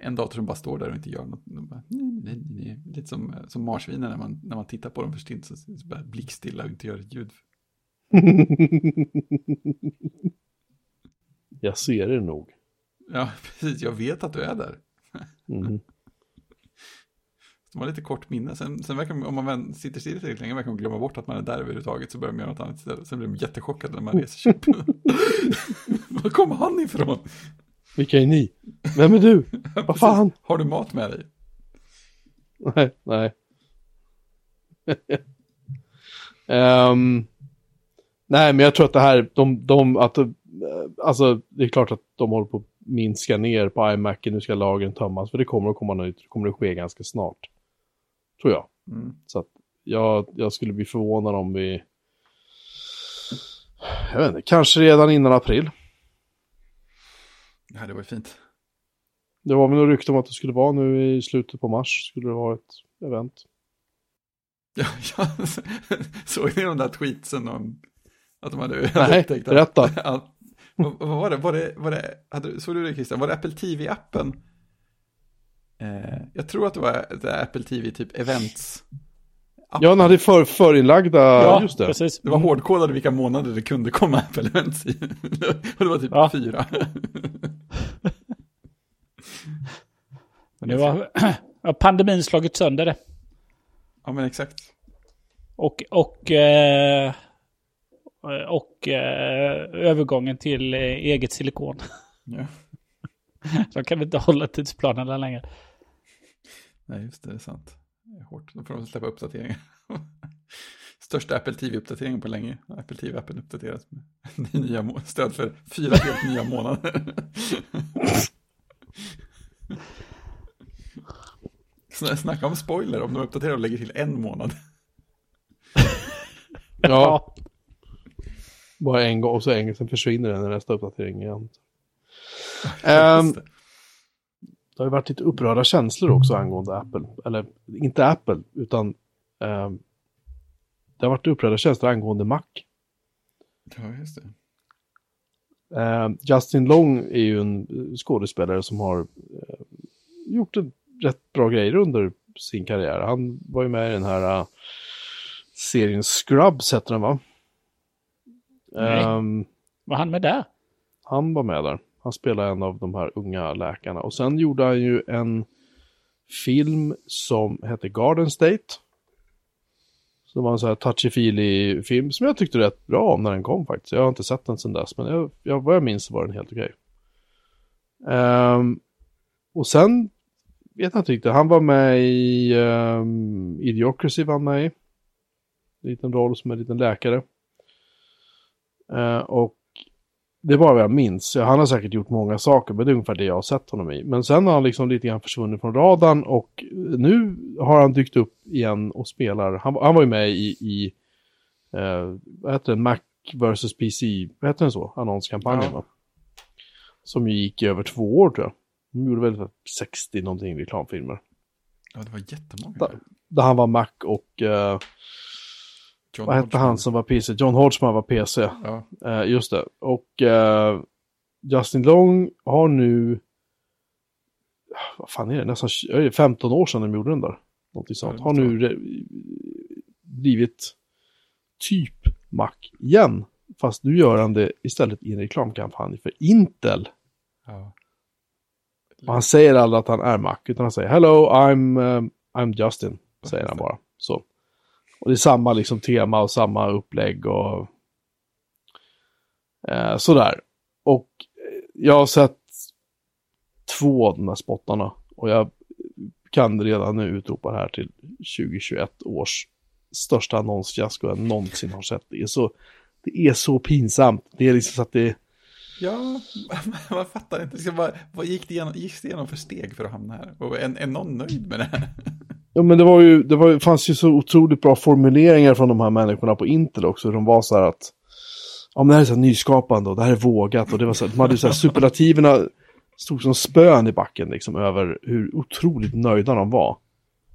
En dator som bara står där och inte gör något. De Bara, nej, nej, nej, nej. Lite som, eh, som marsvinen när man, när man tittar på dem för stint så, så bara blickstilla och inte gör ett ljud. Jag ser det nog. Ja, precis. Jag vet att du är där. Mm. De har lite kort minne. Sen, sen verkar, om man sitter still tillräckligt länge verkar man glömma bort att man är där överhuvudtaget. Så börjar man göra något annat istället. Sen blir de jättechockade när man reser sig upp. Var kommer han ifrån? Vilka är ni? Vem är du? Vad fan? Har du mat med dig? Nej, nej. Ehm, nej, men jag tror att det här, de, de, att, eh, alltså det är klart att de håller på att minska ner på iMac, nu ska lagren tömmas, för det kommer att komma nytt, det kommer att ske ganska snart. Tror jag. Mm. Så att jag, jag skulle bli förvånad om vi, jag vet inte, kanske redan innan april. Ja, det var ju fint. Det var väl något rykte om att det skulle vara nu i slutet på mars, skulle det vara ett event. Ja, ja, såg ni de där tweetsen om att de hade Nej, upptäckt att- berätta. att- vad, vad var det? Var det, var det hade, såg du det Christian? Var det Apple TV-appen? Eh, jag tror att det var det där Apple TV typ events. Ja, den hade för, förinlagda, Ja, just det. precis. Det var hårdkodade vilka månader det kunde komma Apple events i. Och det var typ Ja. fyra. Men det var, ja, pandemin slagit sönder det. Ja, men exakt. Och, och, eh, och eh, övergången till eh, eget silikon. Ja. De kan inte hålla tidsplanerna längre. Nej, just det, det är sant. Det är hårt. Då får de släppa uppdateringar. Största Apple TV-uppdateringen på länge. Apple TV-appen uppdateras med nya stöd för fyra helt nya månader. Sn- Snacka om spoiler om de uppdaterar och lägger till en månad. Ja, bara en gång och så en, sen försvinner den i nästa uppdatering igen. Just det. har ju varit lite upprörda känslor också angående Apple. Eller inte Apple, utan ehm, det har varit upprörda känslor angående Mac. Ja, just det. Ehm, Justin Long är ju en skådespelare som har eh, gjort en rätt bra grejer under sin karriär. Han var ju med i den här eh, serien Scrubs, heter den va? Nej. Ehm, Var han med där? Han var med där. Han spelar en av de här unga läkarna. Och sen gjorde han ju en film som hette Garden State. Som det var en sån här touchy-feely film som jag tyckte rätt bra om när den kom faktiskt. Jag har inte sett den sedan dess, men jag, jag, vad jag minns var den helt okej. Um, och sen vet jag inte riktigt. Han var med i um, Idiocracy var han med i. En liten roll som en liten läkare. Uh, och det är bara vad jag minns. Han har säkert gjort många saker, men det är ungefär det jag har sett honom i. Men sen har han liksom lite grann försvunnit från radarn och nu har han dykt upp igen och spelar. Han, han var ju med i, i eh, vad heter det, Mac vs PC, vad heter den så? Annonskampanjen Ja. va? Som ju gick i över två år tror jag. De gjorde väl 60 någonting reklamfilmer. Ja, det var jättemånga. Där, där han var Mac och eh, John vad hette han som var PC? John Hodgman var PC. Ja, Eh, just det. Och eh, Justin Long har nu, vad fan är det, nästan tj- är det 15 år sedan de gjorde den där. Någonting sånt. Har nu blivit typ Mac igen. Fast nu gör han det istället i en reklamkampanj för Intel. ja. Och han säger aldrig att han är Mac, utan han säger Hello, I'm, um, I'm Justin. Säger han bara. Så. Och det är samma liksom tema och samma upplägg och eh, sådär. Och eh, jag har sett två av de här spottarna. Och jag kan redan nu utropa det här till 2021 års största annonsfiasko jag någonsin har sett. Det är så, det är så pinsamt. Det är liksom så att det Ja, man fattar inte. Bara, vad gick det igenom, gick det igenom för steg för att hamna här? Och är, är någon nöjd med det här? Ja men det var ju, det var, ju- fanns ju så otroligt bra formuleringar från de här människorna på Intel också. De var så här att ja men det här är så här nyskapande och det här är vågat och det var så här, de hade så här superlativerna stod som spön i backen liksom över hur otroligt nöjda de var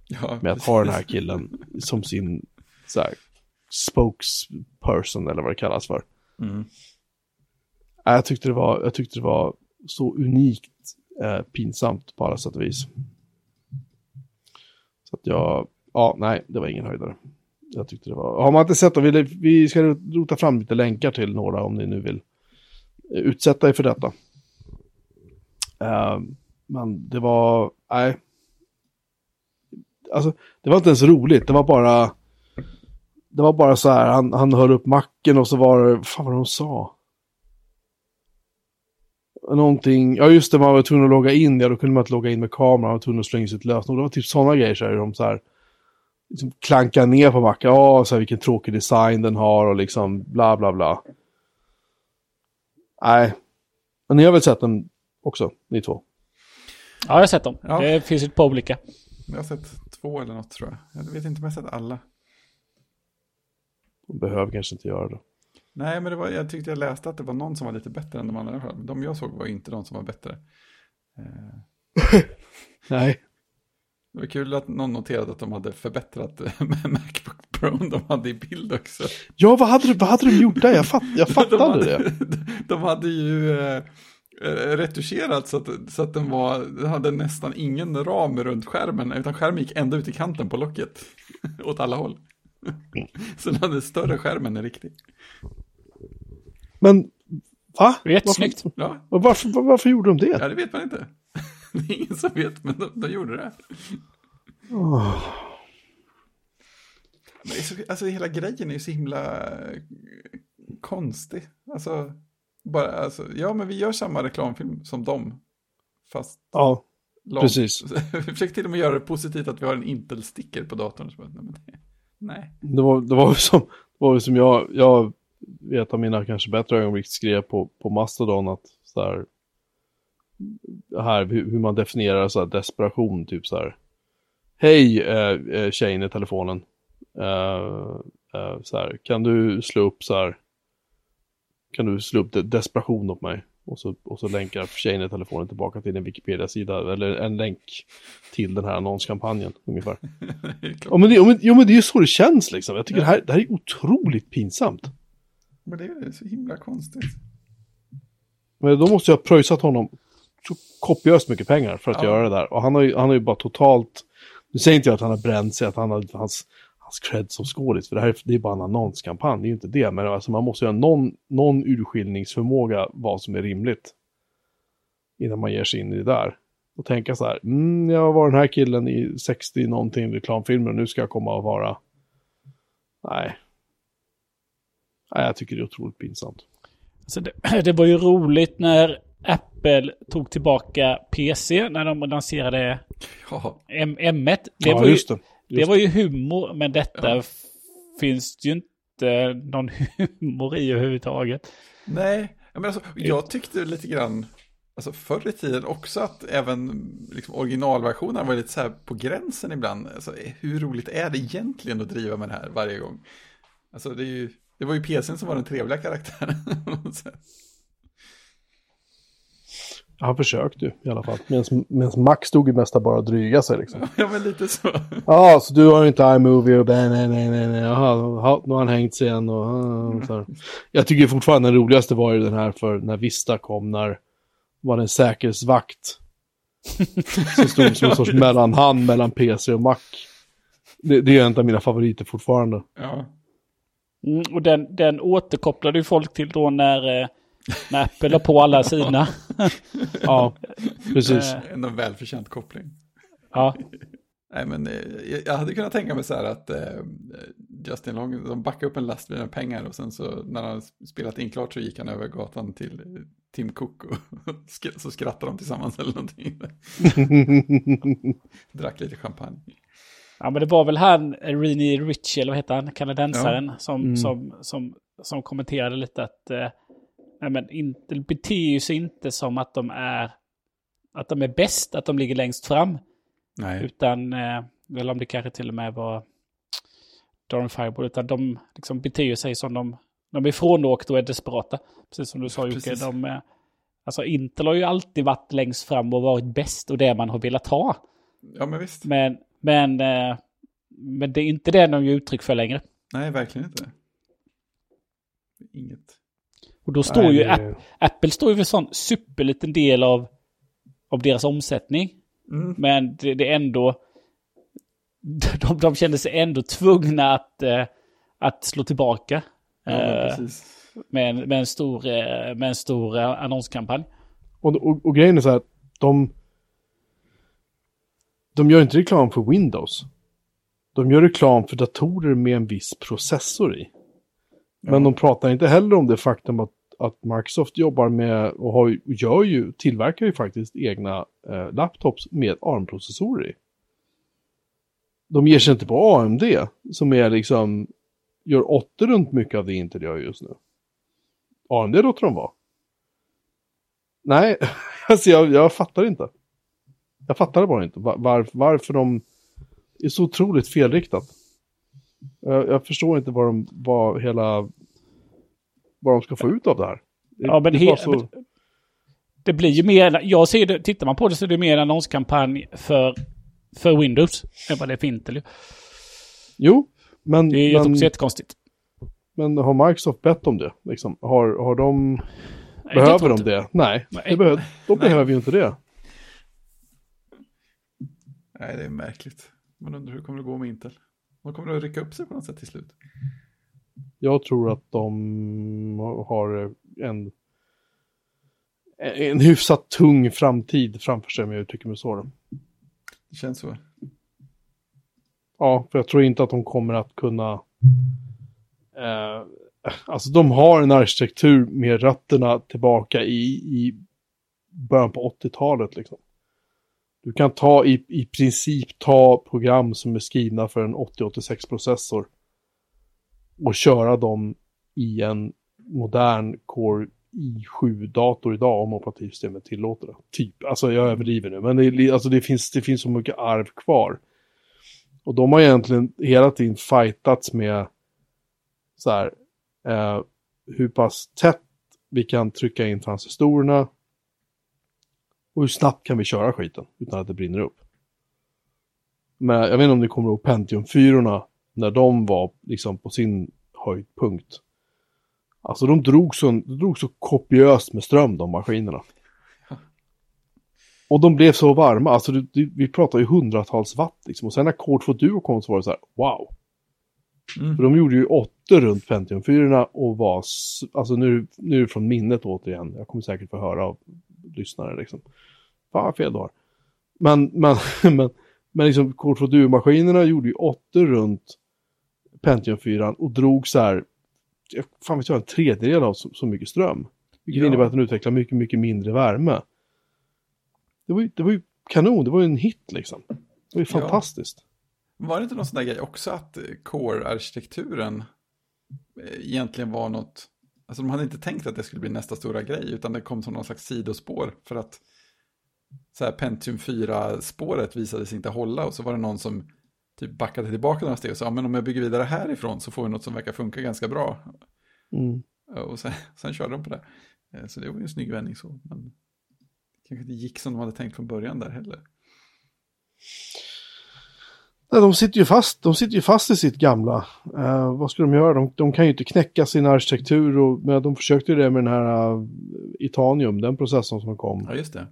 Ja, med att ha den här killen som sin så här, spokesperson eller vad det kallas för. Mm. Jag tyckte det var, jag tyckte det var så unikt eh, pinsamt på alla sätt och vis. Att jag, ja, nej, det var ingen höjdare. Jag tyckte det var, har man inte sett dem, vi, vi ska rota fram lite länkar till några om ni nu vill eh, utsätta er för detta. Uh, men det var, nej. Alltså, det var inte ens roligt, det var bara, det var bara så här, han, han höll upp macken och så var det, fan vad de sa. Någonting, ja just det, man var tvungen att logga in, ja då kunde man inte logga in med kameran, man var tvungen att slänga in sitt lösenord. Det var typ sådana grejer så här, de så här, liksom klankar ner på macken, ja så här, vilken tråkig design den har och liksom bla bla bla. Nej, men ni har väl sett den också, ni två? Ja, jag har sett dem. Ja. Det finns ett par olika. Jag har sett två eller något tror jag. Jag vet inte om jag har sett alla. De behöver kanske inte göra det. Nej, men det var, jag tyckte jag läste att det var någon som var lite bättre än de andra. De jag såg var inte de som var bättre. Eh, Nej. Det var kul att någon noterade att de hade förbättrat eh, med Macbook Pro de hade i bild också. Ja, vad hade, du- vad hade de gjort där? Jag, fatt, jag de fattade hade, det. De hade ju eh, eh, retuscherat så att, så att den, var, den hade nästan ingen ram runt skärmen, utan skärmen gick ända ut i kanten på locket. åt alla håll. så den hade större skärm än en riktig. Men, va? Jättesnyggt. Ja, Varför, varför, var- varför gjorde de det? ja, det vet man inte. det är ingen som vet, men de, de gjorde det. Åh. Men det är så, alltså hela grejen är ju så himla eh, konstig. Alltså, bara, alltså, ja men vi gör samma reklamfilm som dem. Fast Ja, långt. Precis. vi försöker till och med göra det positivt att vi har en Intel-sticker på datorn. Så nej, Nej. det var, det var som, det var som jag, jag vet av mina kanske bättre ögonblick skrev på, på Mastodon att så här, här hur, man definierar så här desperation, typ så här. Hej eh, eh, tjejen i telefonen. Eh, eh, så här, kan du slå upp så här. Kan du slå upp de- desperation åt mig? Och så, och så länkar tjejen i telefonen tillbaka till en Wikipedia-sida. Eller en länk till den här annonskampanjen ungefär. Ja men, det, ja, men, ja, det är ju så det känns liksom. Jag tycker det, här, det här är otroligt pinsamt. Men det är så himla konstigt. Men då måste jag ha pröjsat honom så kopiöst mycket pengar för att Ja. göra det där. Och han har, ju, han har ju bara totalt... Nu säger inte jag att han har bränt sig, att han har hans, hans cred som skådis. För det här är, det är bara en annonskampanj, det är ju inte det. Men alltså, man måste ju ha någon, någon urskiljningsförmåga vad som är rimligt. Innan man ger sig in i det där. Och tänka så här, mm, jag var den här killen i 60 någonting reklamfilmer och nu ska jag komma och vara... Nej. Nej, jag tycker det är otroligt pinsamt. Så det, det var ju roligt när Apple tog tillbaka PC när de lanserade Ja, M- M1. Det, ja, var, ju, just det. Just det var ju humor, men detta Ja. finns det ju inte någon humor i överhuvudtaget. nej. Ja, Men alltså, jag tyckte lite grann, alltså förr i tiden också att även liksom, originalversionen var lite så här på gränsen ibland. Alltså, hur roligt är det egentligen att driva med det här varje gång? Alltså det, är ju, det var ju PCn som var den trevliga karaktären. Han försökte ju i alla fall. Medan Max stod ju mest bara och dryga sig liksom. ja, men lite så. Ja, så du har inte iMovie och nej, nej, nej, nej, jaha, jaha, nu har han hängt sig igen och, och så här. Jag tycker fortfarande den roligaste var ju den här för när Vista kom, när var det en säkerhetsvakt som stod som en sorts mellanhand mellan PC och Mac. Det, det är en av mina favoriter fortfarande. Ja. Mm, och den, den återkopplade ju folk till då när, eh, när Apple la på alla sina. Ja, precis. Eh, En välförtjänt koppling. ja. Nej, men eh, jag- hade kunnat tänka mig så här att eh, Justin Long, de backade upp en lastbil med pengar och sen så när han spelat in klart så gick han över gatan till eh, Tim Cook och så skrattade de tillsammans eller någonting. Drack lite champagne. Ja, men det var väl han, Rini Ritchie, eller vad heter han, kanadensaren, som, Mm. som, som, som kommenterade lite att eh, nej, men inte, beter ju sig inte som att de är att de är bäst, att de ligger längst fram. Nej, Utan, eh, eller om det kanske till och med var Darren Fireball, utan de liksom beter sig som de, de är frånåkta och är desperata. Precis som du sa Jocke. De, är- alltså Intel har ju alltid varit längst fram och varit bäst och det man har velat ha. Ja, men visst. Men, men, eh, men det är inte det de ger uttryck för längre. Nej, verkligen inte. Inget. Och då står Nej, ju det- App- Apple står ju för en sån superliten del av, av deras omsättning. Mm. Men det, det är ändå... De, de kände sig ändå tvungna att, eh, att slå tillbaka. Ja, eh, med, en, med en stor, eh, med en stor annonskampanj. Och, och, och grejen är så här, att de... De gör inte reklam för Windows. De gör reklam för datorer med en viss processor i. Men Ja. de pratar inte heller om det faktum att, att Microsoft jobbar med och har, gör ju, tillverkar ju faktiskt egna eh, laptops med ARM-processorer i. De ger sig inte på AMD som är liksom, gör 80 runt mycket av det Intel gör just nu. AMD låter de vara. Nej, alltså jag, jag fattar inte. Jag fattar det bara inte. Var, var, varför de är så otroligt felriktat. Jag, jag förstår inte vad de, vad hela, vad de ska få ut av det här. Det, Ja, men det he- så, men- Det blir ju mer, jag ser det, tittar man på det så är det mer en annonskampanj för, för Windows än vad det är för Intel. ju. jo, men, Det är men, men, jättekonstigt. men har Microsoft bett om det? Liksom? Har, har de, Nej, behöver de inte. det? Nej, Nej. det behöver, de Nej. behöver ju inte det. Nej, det är märkligt. Man undrar hur det kommer att gå med Intel. De kommer att rycka upp sig på något sätt till slut. Jag tror att de har en, en hyfsat tung framtid framför sig om jag uttrycker mig så. Det känns så. Ja, för jag tror inte att de kommer att kunna... Eh, alltså de har en arkitektur med rötterna tillbaka i, i början på 80-talet. Liksom. Du kan ta i, i princip ta program som är skrivna för en 8086-processor och köra dem i en modern Core i7-dator idag om operativsystemet tillåter det. Typ, alltså jag överdriver nu, men det, alltså det, finns, det finns så mycket arv kvar. Och de har egentligen hela tiden fightats med så här, eh, hur pass tätt vi kan trycka in transistorerna och hur snabbt kan vi köra skiten utan att det brinner upp. Men jag vet inte om ni kommer ihåg Pentium 4 när de var liksom på sin höjdpunkt. Alltså de drog så, de drog så kopiöst med ström de maskinerna. Och de blev så varma, alltså det, det, vi pratar ju hundratals watt liksom. Och sen när Core 2 Duo kom så var det så här, wow. Mm. För de gjorde ju åttor runt Pentium 4 och var, alltså nu, nu från minnet återigen. Jag kommer säkert få höra av lyssnare liksom. Fan vad fel du har. Men, men, men, men liksom Core 2 Duo-maskinerna gjorde ju åttor runt Pentium 4 och drog så här, fan vet jag, en tredjedel av så, så mycket ström. Vilket Ja. innebär att den utvecklar mycket, mycket mindre värme. Det var ju, det var ju kanon, det var ju en hit liksom. Det var ju Ja. fantastiskt. Var det inte någon sån där grej också att core-arkitekturen eh, egentligen var något, alltså de hade inte tänkt att det skulle bli nästa stora grej, utan det kom som någon slags sidospår för att så här Pentium 4-spåret visade sig inte hålla och så var det någon som typ backade tillbaka några steg och sa, ja, men om jag bygger vidare härifrån så får vi något som verkar funka ganska bra. Mm. Och sen, sen körde de på det. Eh, Så det var ju en snygg vändning så, men det kanske inte gick som de hade tänkt från början där heller. Nej, de sitter ju fast, de sitter ju fast i sitt gamla. Eh, vad ska de göra? De, de kan ju inte knäcka sin arkitektur och men de försökte ju det med den här uh, Itanium, den processorn som kom. Ja, just det.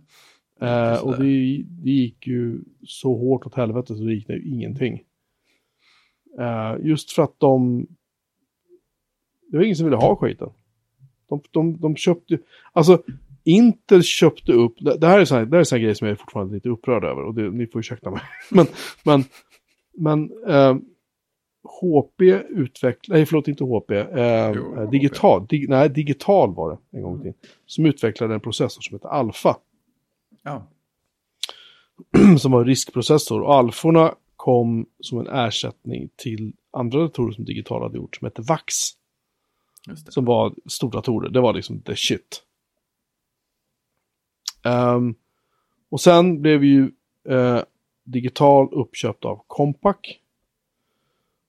Eh, just och det. det, gick ju så hårt åt helvete så det gick ju ingenting. Eh, just för att de... Det var ingen som ville ha skiten. De, de, de köpte... Alltså, Intel köpte upp... Det, här är sån här, det här är sån grej som jag är fortfarande lite upprörd över och det, ni får ursäkta mig. men, men, men eh, HP utvecklade... Nej, förlåt, inte HP. Eh, Jo, eh, HP. digital, dig, nej, Digital var det en gång tiden. Som utvecklade en processor som heter Alpha Ja, som var en riskprocessor. Och alforna kom som en ersättning till andra datorer som Digital hade gjort, som hette VAX. Som var stordatorer, det var liksom the shit. Ehm, och sen blev ju eh, Digital uppköpt av Compaq.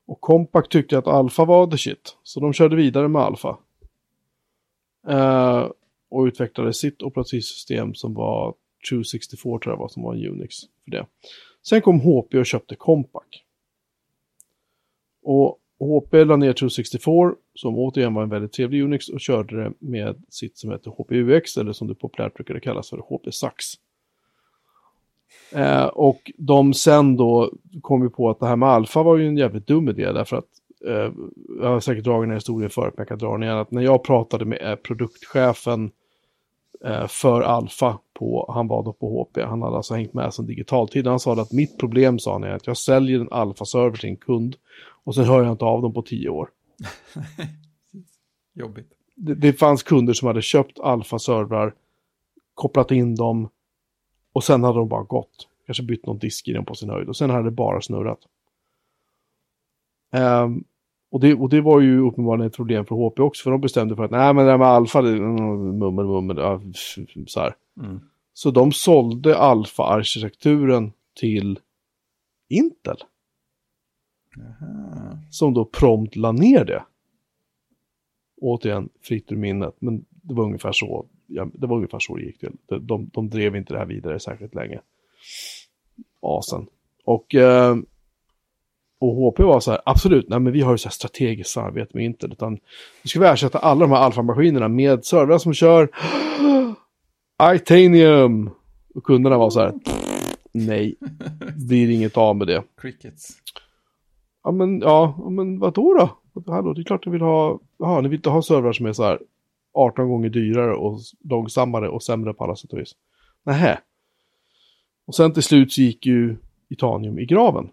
Och Compaq tyckte att Alfa var the shit. Så de körde vidare med Alfa. Eh, och utvecklade sitt operativsystem som var True 64 tror jag var som var en Unix för det. Sen kom HP och köpte Compaq. Och HP la ner True 64 som återigen var en väldigt trevlig Unix och körde det med sitt som heter HPUX eller som det populärt brukade kallas för HP Sax. Eh, och de sen då kom ju på att det här med alfa var ju en jävligt dum idé därför att eh, jag har säkert dragit den här historien förut men jag kan dra den igen. Att när jag pratade med eh, produktchefen eh, för alfa på, han var då på HP, han hade alltså hängt med som digitaltid. Han sa att mitt problem sa han är att jag säljer en alfa-server till en kund och sen hör jag inte av dem på tio år. Jobbigt. Det, det fanns kunder som hade köpt alfa-servrar, kopplat in dem och sen hade de bara gått. Kanske bytt någon disk i den på sin höjd och sen hade det bara snurrat. Um, och, det, och det var ju uppenbarligen ett problem för HP också, för de bestämde för att nej men det här med alfa, det, mm, mummel, mummel, ja, så här. Mm. Så de sålde alfa-arkitekturen till Intel. Aha. Som då prompt la ner det. Återigen, fritt ur minnet, men det var ungefär så, ja, det var ungefär så det gick till. De, de, de drev inte det här vidare särskilt länge. Asen. Och, eh, och HP var så här, absolut, nej men vi har ju så här strategiskt samarbete med Intel, utan nu ska vi ersätta alla de här alfamaskinerna med servrar som kör Itanium. Och kunderna var så här, nej, blir inget av med det. Crickets. Ja men, ja, ja, men vadå då? Hallå, det är klart ni vill ha, jaha, ni vill inte ha servrar som är så här 18 gånger dyrare och långsammare och sämre på alla sätt och vis. Nähä. Och sen till slut så gick ju Itanium i graven.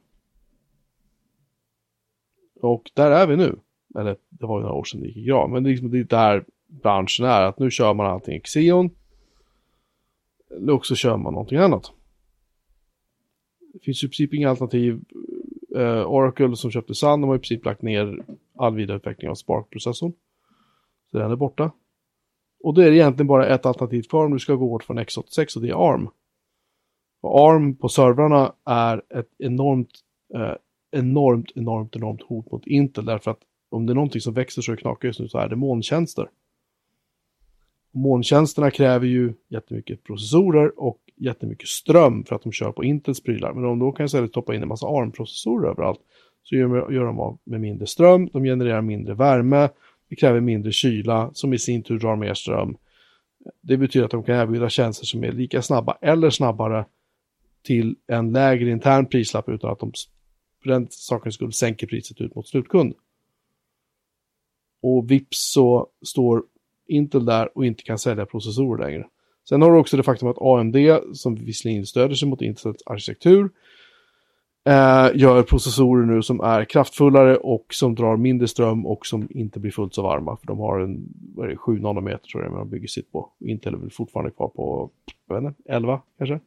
Och där är vi nu. Eller det var ju några år sedan det gick i graven. Men det är, liksom, det är där branschen är. Att nu kör man antingen Xeon. Eller också kör man någonting annat. Det finns i princip inga alternativ. Eh, Oracle som köpte Sun, de har i princip lagt ner all vidareutveckling av Spark-processorn. Så den är borta. Och då är det egentligen bara ett alternativ kvar om du ska gå bort från x86 och det är ARM. Och ARM på servrarna är ett enormt, eh, enormt, enormt, enormt hot mot Intel därför att om det är någonting som växer så det knakar just nu så är det molntjänster. Molntjänsterna kräver ju jättemycket processorer och jättemycket ström för att de kör på Intels prylar. Men om de då kan istället stoppa in en massa ARM-processorer överallt så gör, gör de av med mindre ström, de genererar mindre värme, det kräver mindre kyla som i sin tur drar mer ström. Det betyder att de kan erbjuda tjänster som är lika snabba eller snabbare till en lägre intern prislapp utan att de för den sakens skull sänker priset ut mot slutkund. Och vips så står Intel där och inte kan sälja processorer längre. Sen har du också det faktum att AMD, som visserligen stöder sig mot Intels arkitektur, eh, gör processorer nu som är kraftfullare och som drar mindre ström och som inte blir fullt så varma. För de har en vad är det, 7 nanometer tror jag de bygger sitt på. Intel är väl fortfarande kvar på, jag vet inte, 11 kanske?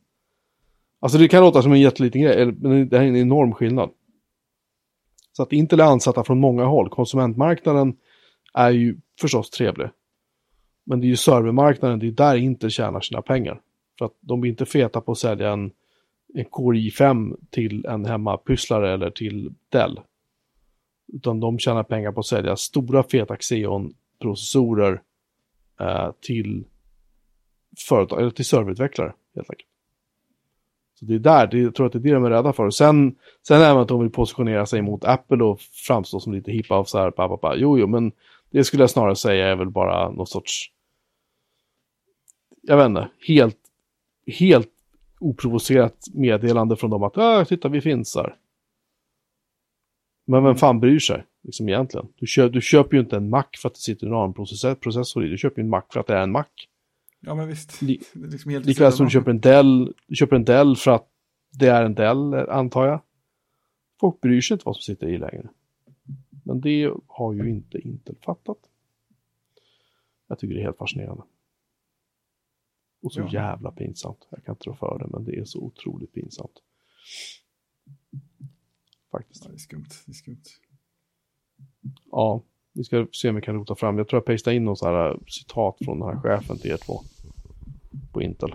Alltså det kan låta som en jätteliten grej, men det här är en enorm skillnad. Så att Intel är ansatta från många håll. Konsumentmarknaden är ju förstås trevlig. Men det är ju servermarknaden, det är där Intel tjänar sina pengar. För att de blir inte feta på att sälja en, en Core i5 till en hemmapysslare eller till Dell. Utan de tjänar pengar på att sälja stora feta Xeon-processorer eh, till företag, eller till serverutvecklare helt enkelt. Så det är där, det, jag tror att det är det de är rädda för. Sen, sen även att de vill positionera sig mot Apple och framstå som lite hippa och så här, pa, pa, pa. jo, jo, men det skulle jag snarare säga är väl bara någon sorts, jag vet inte, helt, helt oprovocerat meddelande från dem att, ah, titta, vi finns här. Men vem fan bryr sig, liksom egentligen? Du, köp, du köper ju inte en Mac för att det sitter en ARM-processor i, du köper ju en Mac för att det är en Mac. Ja, men visst. Li liksom Likväl som du köper en Dell, du köper en Dell för att det är en Dell, antar jag. Folk bryr sig inte vad som sitter i längre. Men det har ju inte Intel fattat. Jag tycker det är helt fascinerande. Och så Ja. jävla pinsamt. Jag kan inte rå för det, men det är så otroligt pinsamt. Faktiskt. Ja, det är skumt. Det är skumt. Ja, vi ska se om vi kan rota fram. Jag tror jag pastar in någon så här äh, citat från den här chefen till er två. På Intel.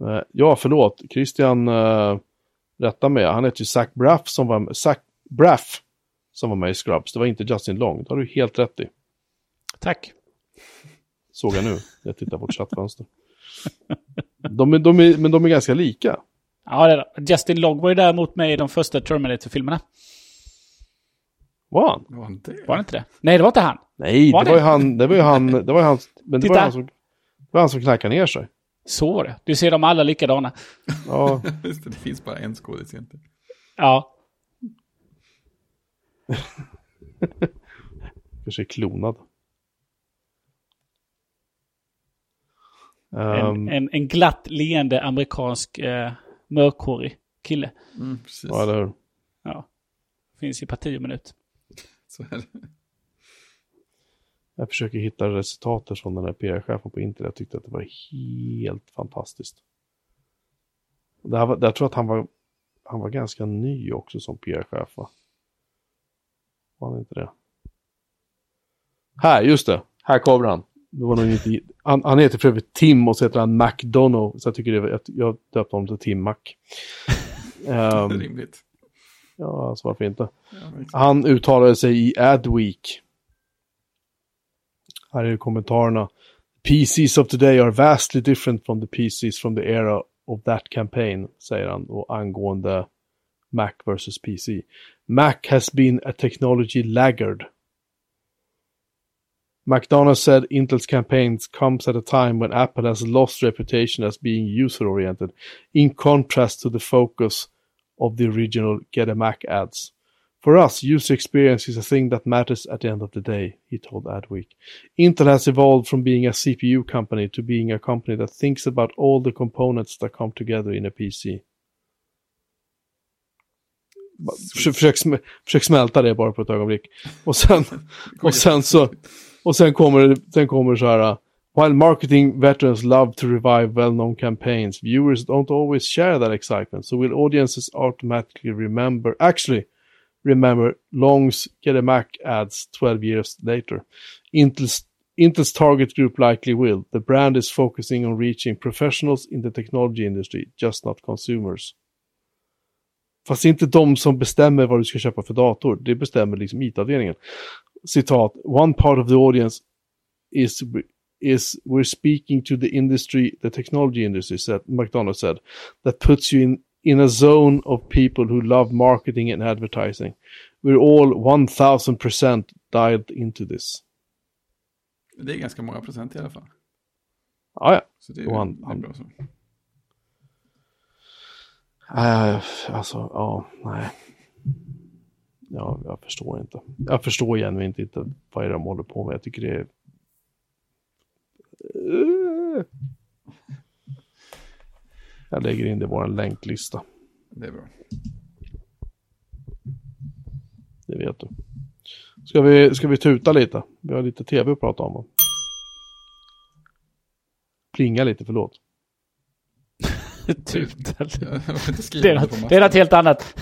Eh, Ja, förlåt. Christian, eh, rätta mig, han heter ju Zach Braff som var, Zach Braff som var med i Scrubs. Det var inte Justin Long, det har du helt rätt i. Tack. Såg jag nu, jag tittar på ett chattfönster. De är, de är, men de är ganska lika. Ja, det är det. Justin Long var ju däremot med i de första Terminator-filmerna. Var han? Var han det? Var det inte det? Nej, det var inte han. Nej, Var det var ju det? han, det var ju han, det var ju han, men det var han som, det var han som knackade ner sig. Så var det. Du ser dem alla likadana. Ja, Just det, det finns bara en skådis egentligen. Ja. kanske är klonad. En, Ehm, en, en glatt leende amerikansk eh, mörkhårig kille. Mm, precis. ja, eller hur? Ja. Finns i parti minut. Så är det. Jag försöker hitta resultatet från den här PR-chefen på internet. Jag tyckte att det var helt fantastiskt. Det här var, jag tror att han var, han var ganska ny också som PR-chef va? Var han inte det? Här, just det. Här kommer han. Det var nog inte, han, han heter för övrigt Tim och så heter han McDonough. Så jag tycker det, jag, jag döpte honom till Tim Mac. Ehm, Rimligt. ja, alltså varför inte? Ja. Han uttalade sig i Adweek. Här är kommentarerna. PCs of today are vastly different from the PCs from the era of that campaign, säger han, och angående Mac versus PC. Mac has been a technology laggard. McDonough said Intel's campaigns comes at a time when Apple has lost reputation as being user-oriented, in contrast to the focus of the original Get a Mac ads. For us, user experience is a thing that matters at the end of the day, he told Adweek. Intel has evolved from being a CPU company to being a company that thinks about all the components that come together in a PC. Försök, försök smälta det bara på ett ögonblick. Och sen, och sen så, och sen kommer, sen kommer så här. uh, While marketing veterans love to revive well-known campaigns, viewers don't always share that excitement. So will audiences automatically remember, actually, remember Long's Get a Mac ads 12 years later. Intel's, Intel's target group likely will. The brand is focusing on reaching professionals in the technology industry, just not consumers. Fast det är inte de som bestämmer vad du ska köpa för dator. Det bestämmer liksom IT-avdelningen. Citat. One part of the audience is is we're speaking to the industry, the technology industry, said McDonough said, that puts you in in a zone of people who love marketing and advertising. We're all 1000% dialed into this. Det är ganska många procent i alla fall. Ja, ja. Så det är, han- det är bra så. Alltså, ja, nej. Ja, jag förstår inte. Jag förstår genuint inte vad är de håller på med. Jag tycker det är... Jag lägger in det i vår länklista. Det är bra. Det vet du. Ska vi, ska vi tuta lite? Vi har lite tv att prata om. Plinga lite, förlåt. Tutel. Inte skrivit Det är, något, det är något helt annat.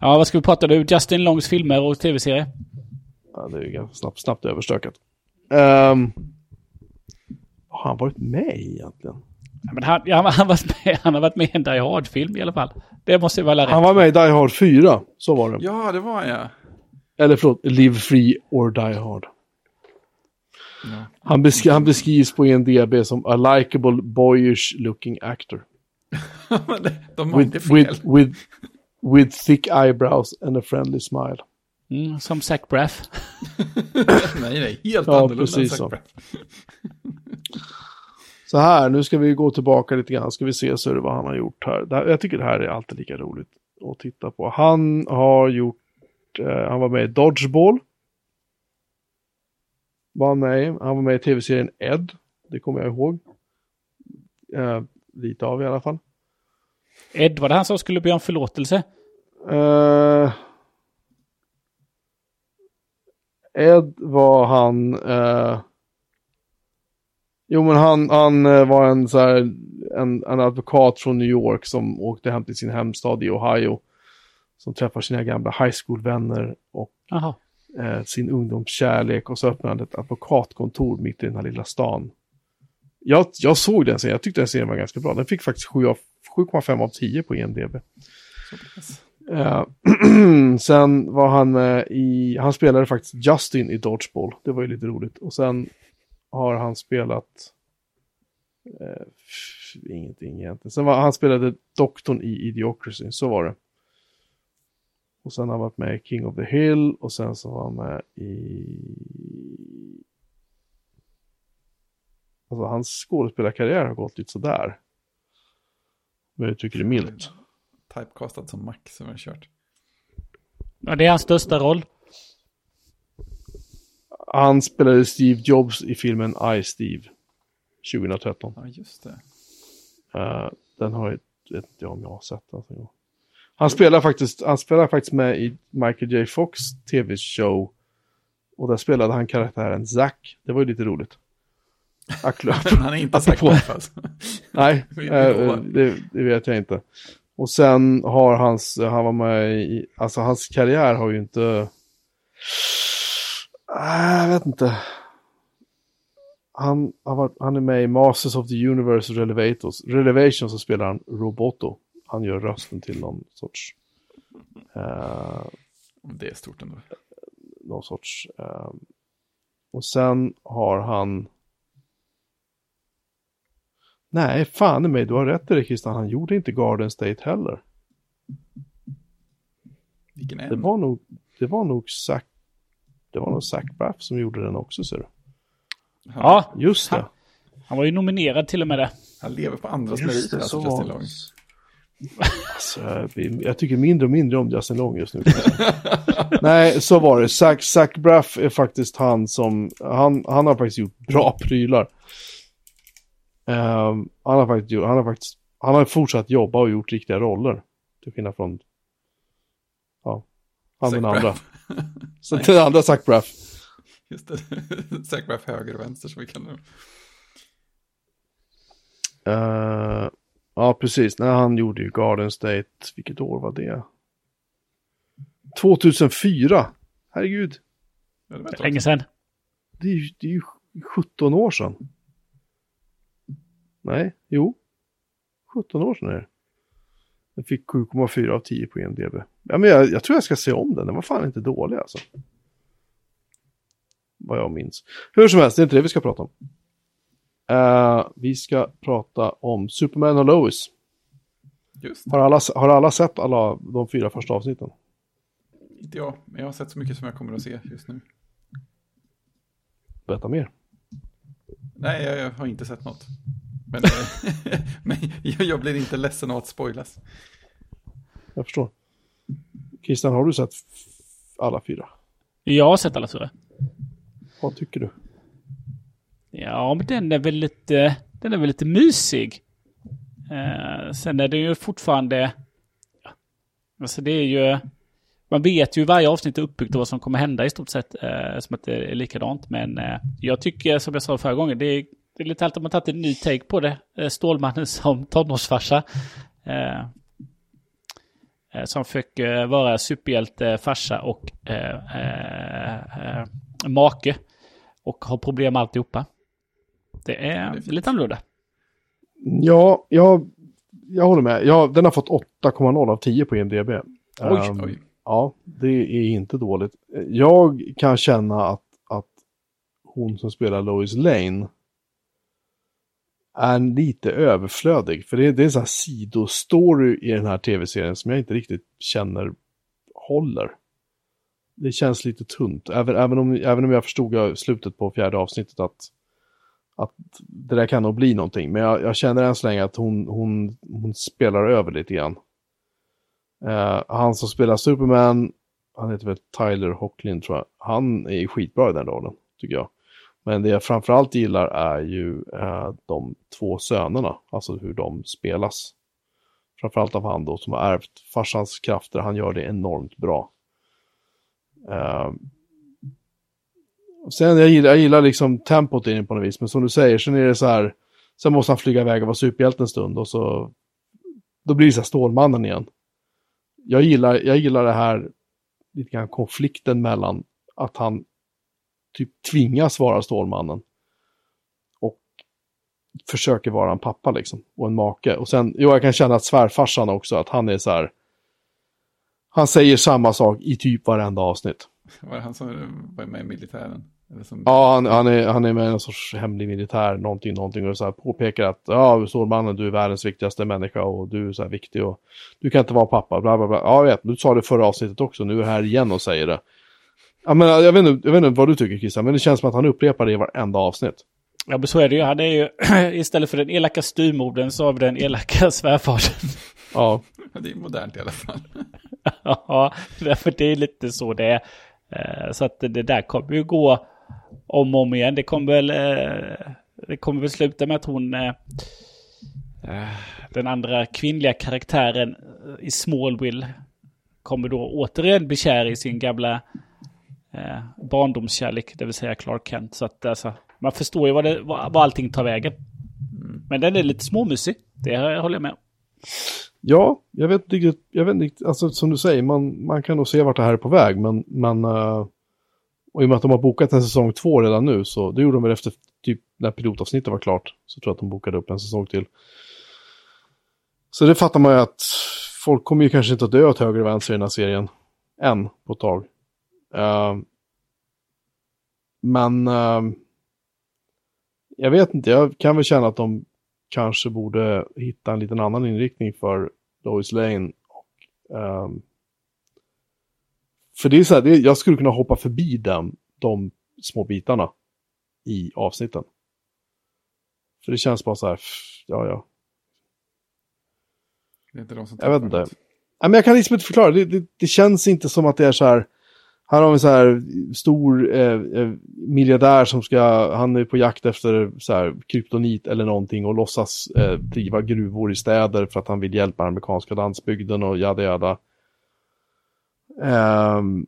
Ja, vad ska vi prata nu? Justin Longs filmer och tv-serier? Ja, det är ju ganska snabbt, snabbt överstökat. Um, har han varit med egentligen? Ja, men han, ja, han, varit med, han har varit med i en Die Hard-film i alla fall. Det måste vara rätt. Han var med i Die Hard 4, så var det. Ja, det var jag. Eller förlåt, Live Free or Die Hard. Ja. Han, besk han beskrivs på IMDB som a likable boyish looking actor. De har inte With, fel. with, with, with thick eyebrows and a friendly smile. Mm, som Zach Braff. nej, nej, helt Ja, annorlunda. precis än så. Zac Så här, nu ska vi gå tillbaka lite grann. Ska vi se så är det vad han har gjort här. Här. Jag tycker det här är alltid lika roligt att titta på. Han har gjort, eh, han var med i Dodgeball. Var han med. Han var med i tv-serien Ed. Det kommer jag ihåg. Eh, lite av i alla fall. Ed, var det han som skulle be om förlåtelse? Eh, Ed var han... eh, jo, men han, han eh, var en, så här, en, en advokat från New York som åkte hem till sin hemstad i Ohio. Som träffar sina gamla high school-vänner och Jaha. Eh, sin ungdomskärlek. Och så öppnade han ett advokatkontor mitt i den här lilla stan. jag, jag såg den serien, jag tyckte den serien var ganska bra. Den fick faktiskt 7,5 av 10 på IMDB. Uh, sen var han med i, han spelade faktiskt Justin i Dodgeball. Det var ju lite roligt. Och sen har han spelat uh, ingenting egentligen. Sen var han spelade doktorn i Idiocracy, så var det. Och sen har han varit med i King of the Hill och sen så var han med i... Alltså hans skådespelarkarriär har gått lite sådär. Men jag tycker det är milt. Typecastad som Max som har kört. Ja, det är hans största roll. Han spelade Steve Jobs i filmen I, Steve. 2013. Ja, just det. Uh, den har jag, vet inte jag om jag har sett. Alltså. Han spelar faktiskt, han spelar faktiskt med i Michael J. Fox tv-show. Och där spelade han karaktären Zack. Det var ju lite roligt. han är inte Zack Braff alltså. Nej, äh, det, det, vet jag inte. Och sen har hans, han var med i, alltså hans karriär har ju inte... Äh, jag vet inte. Han, har varit, han är med i Masters of the Universe Relevators. Relevation så spelar han Roboto. Han gör rösten till någon sorts... Uh, det är stort ändå. Någon sorts... Uh, och sen har han... Nej, fan i mig, du har rätt i det Christian. Han gjorde inte Garden State heller. Vilken är det var nog, det var nog Zac, det var nog Zac Braff som gjorde den också ser du. Ja, just det. Han, han, var ju nominerad till och med det. Han lever på andras meriter, alltså Justin Long. Alltså, jag tycker mindre och mindre om Justin Long just nu. Nej, så var det. Zac, Zac Braff är faktiskt han som, han, han har faktiskt gjort bra prylar. Um, han har faktiskt han har faktiskt, han har fortsatt jobba och gjort riktiga roller. Till skillnad från, ja, han den andra. Så den andra Zac Braff. Just det, Zac Braff höger och vänster som vi kallar det. Uh, ja, precis. Nej, han gjorde ju Garden State, vilket år var det? 2004. Herregud. Ja, det länge sedan. Det är, ju, det är ju 17 år sedan. Nej, jo. 17 år sedan är det. Den fick 7,4 av 10 på IMDB. Ja, men jag, jag, tror jag ska se om den. Den var fan inte dålig alltså. Vad jag minns. Hur som helst, det är inte det vi ska prata om. Uh, vi ska prata om Superman och Lois. Just. Har alla, har alla sett alla de fyra första avsnitten? Inte jag, men jag har sett så mycket som jag kommer att se just nu. Berätta mer. Nej, jag, jag har inte sett något. Men, men jag blir inte ledsen av att spoilas. Jag förstår. Christian, har du sett alla fyra? Jag har sett alla fyra. Vad tycker du? Ja, men den är väl lite, den är väl lite mysig. Eh, sen är det ju fortfarande... Alltså det är ju... Man vet ju varje avsnitt är uppbyggt och vad som kommer hända i stort sett. Eh, som att det är likadant. Men eh, jag tycker, som jag sa förra gången, det är, det är lite allt att man tagit en ny take på det. Eh, Stålmannen som tonårsfarsa. Eh, eh, som fick eh, vara superhjälte, farsa och eh, make. Och har problem med alltihopa. Det är, det är lite annorlunda. Ja, jag, jag håller med. Ja, den har fått 8,0 av 10 på IMDB. Oj, um, oj. Ja, det är inte dåligt. Jag kan känna att, att hon som spelar Lois Lane är lite överflödig. För det, det är en sån här sidostory i den här tv-serien som jag inte riktigt känner håller. Det känns lite tunt. Även, även, om, även om jag förstod slutet på fjärde avsnittet att att det där kan nog bli någonting. Men jag, jag känner än så länge att hon, hon, hon spelar över lite grann. Uh, han som spelar Superman, han heter väl Tyler Hocklin tror jag. Han är skitbra i den rollen, tycker jag. Men det jag framförallt gillar är ju uh, de två sönerna, alltså hur de spelas. Framförallt av han då som har ärvt farsans krafter, han gör det enormt bra. Uh, Sen jag gillar, jag gillar liksom tempot i den på något vis, men som du säger, sen är det så här, sen måste han flyga iväg och vara superhjälte en stund och så, då blir det så här Stålmannen igen. Jag gillar, jag gillar det här, lite grann konflikten mellan att han typ tvingas vara Stålmannen och försöker vara en pappa liksom. Och en make. Och sen, jo jag kan känna att svärfarsan också, att han är så här. Han säger samma sak i typ varenda avsnitt. Var det han som var med i militären? Som... Ja, han, han, är, han är med i en sorts hemlig militär, någonting, någonting. Och så här påpekar att, ja, Stålmannen, du är världens viktigaste människa och du är så här viktig och du kan inte vara pappa, bla bla bla. Ja, jag vet, du sa det förra avsnittet också, nu är jag här igen och säger det. Ja, men jag vet, inte, jag vet inte vad du tycker Christian, men det känns som att han upprepar det i varenda avsnitt. Ja, men så är det ju. Han är ju, istället för den elaka styrmodern så har vi den elaka svärfadern. Ja. Det är modernt i alla fall. ja, därför det är lite så det är. Eh, så att det där kommer ju gå om och om igen. Det kommer väl, eh, det kommer väl sluta med att hon, eh, den andra kvinnliga karaktären i Smallville, kommer då återigen bli kär i sin gamla barndomskärlek, det vill säga Clark Kent. Så att alltså, man förstår ju vad, det, vad, allting tar vägen. Men den är lite småmusig, det håller jag med om. Ja, jag vet inte jag vet inte, alltså som du säger, man, man kan nog se vart det här är på väg, men, men uh, och i och med att de har bokat en säsong två redan nu, så det gjorde de väl efter typ när pilotavsnittet var klart, så tror jag att de bokade upp en säsong till. Så det fattar man ju att folk kommer ju kanske inte att dö åt höger och vänster i den här serien, än på ett tag. Uh, men uh, jag vet inte, jag kan väl känna att de kanske borde hitta en liten annan inriktning för Lois Lane. Och, um, för det är så här, det, jag skulle kunna hoppa förbi den, de små bitarna i avsnitten. För det känns bara så här, ja ja. Det är inte de som jag vet inte. Nej, men jag kan liksom inte förklara, det, det, det känns inte som att det är så här, här har vi så här stor eh, eh, miljardär som ska, han är på jakt efter så här kryptonit eller någonting och låtsas eh, driva gruvor i städer för att han vill hjälpa amerikanska landsbygden och jada jada. Um,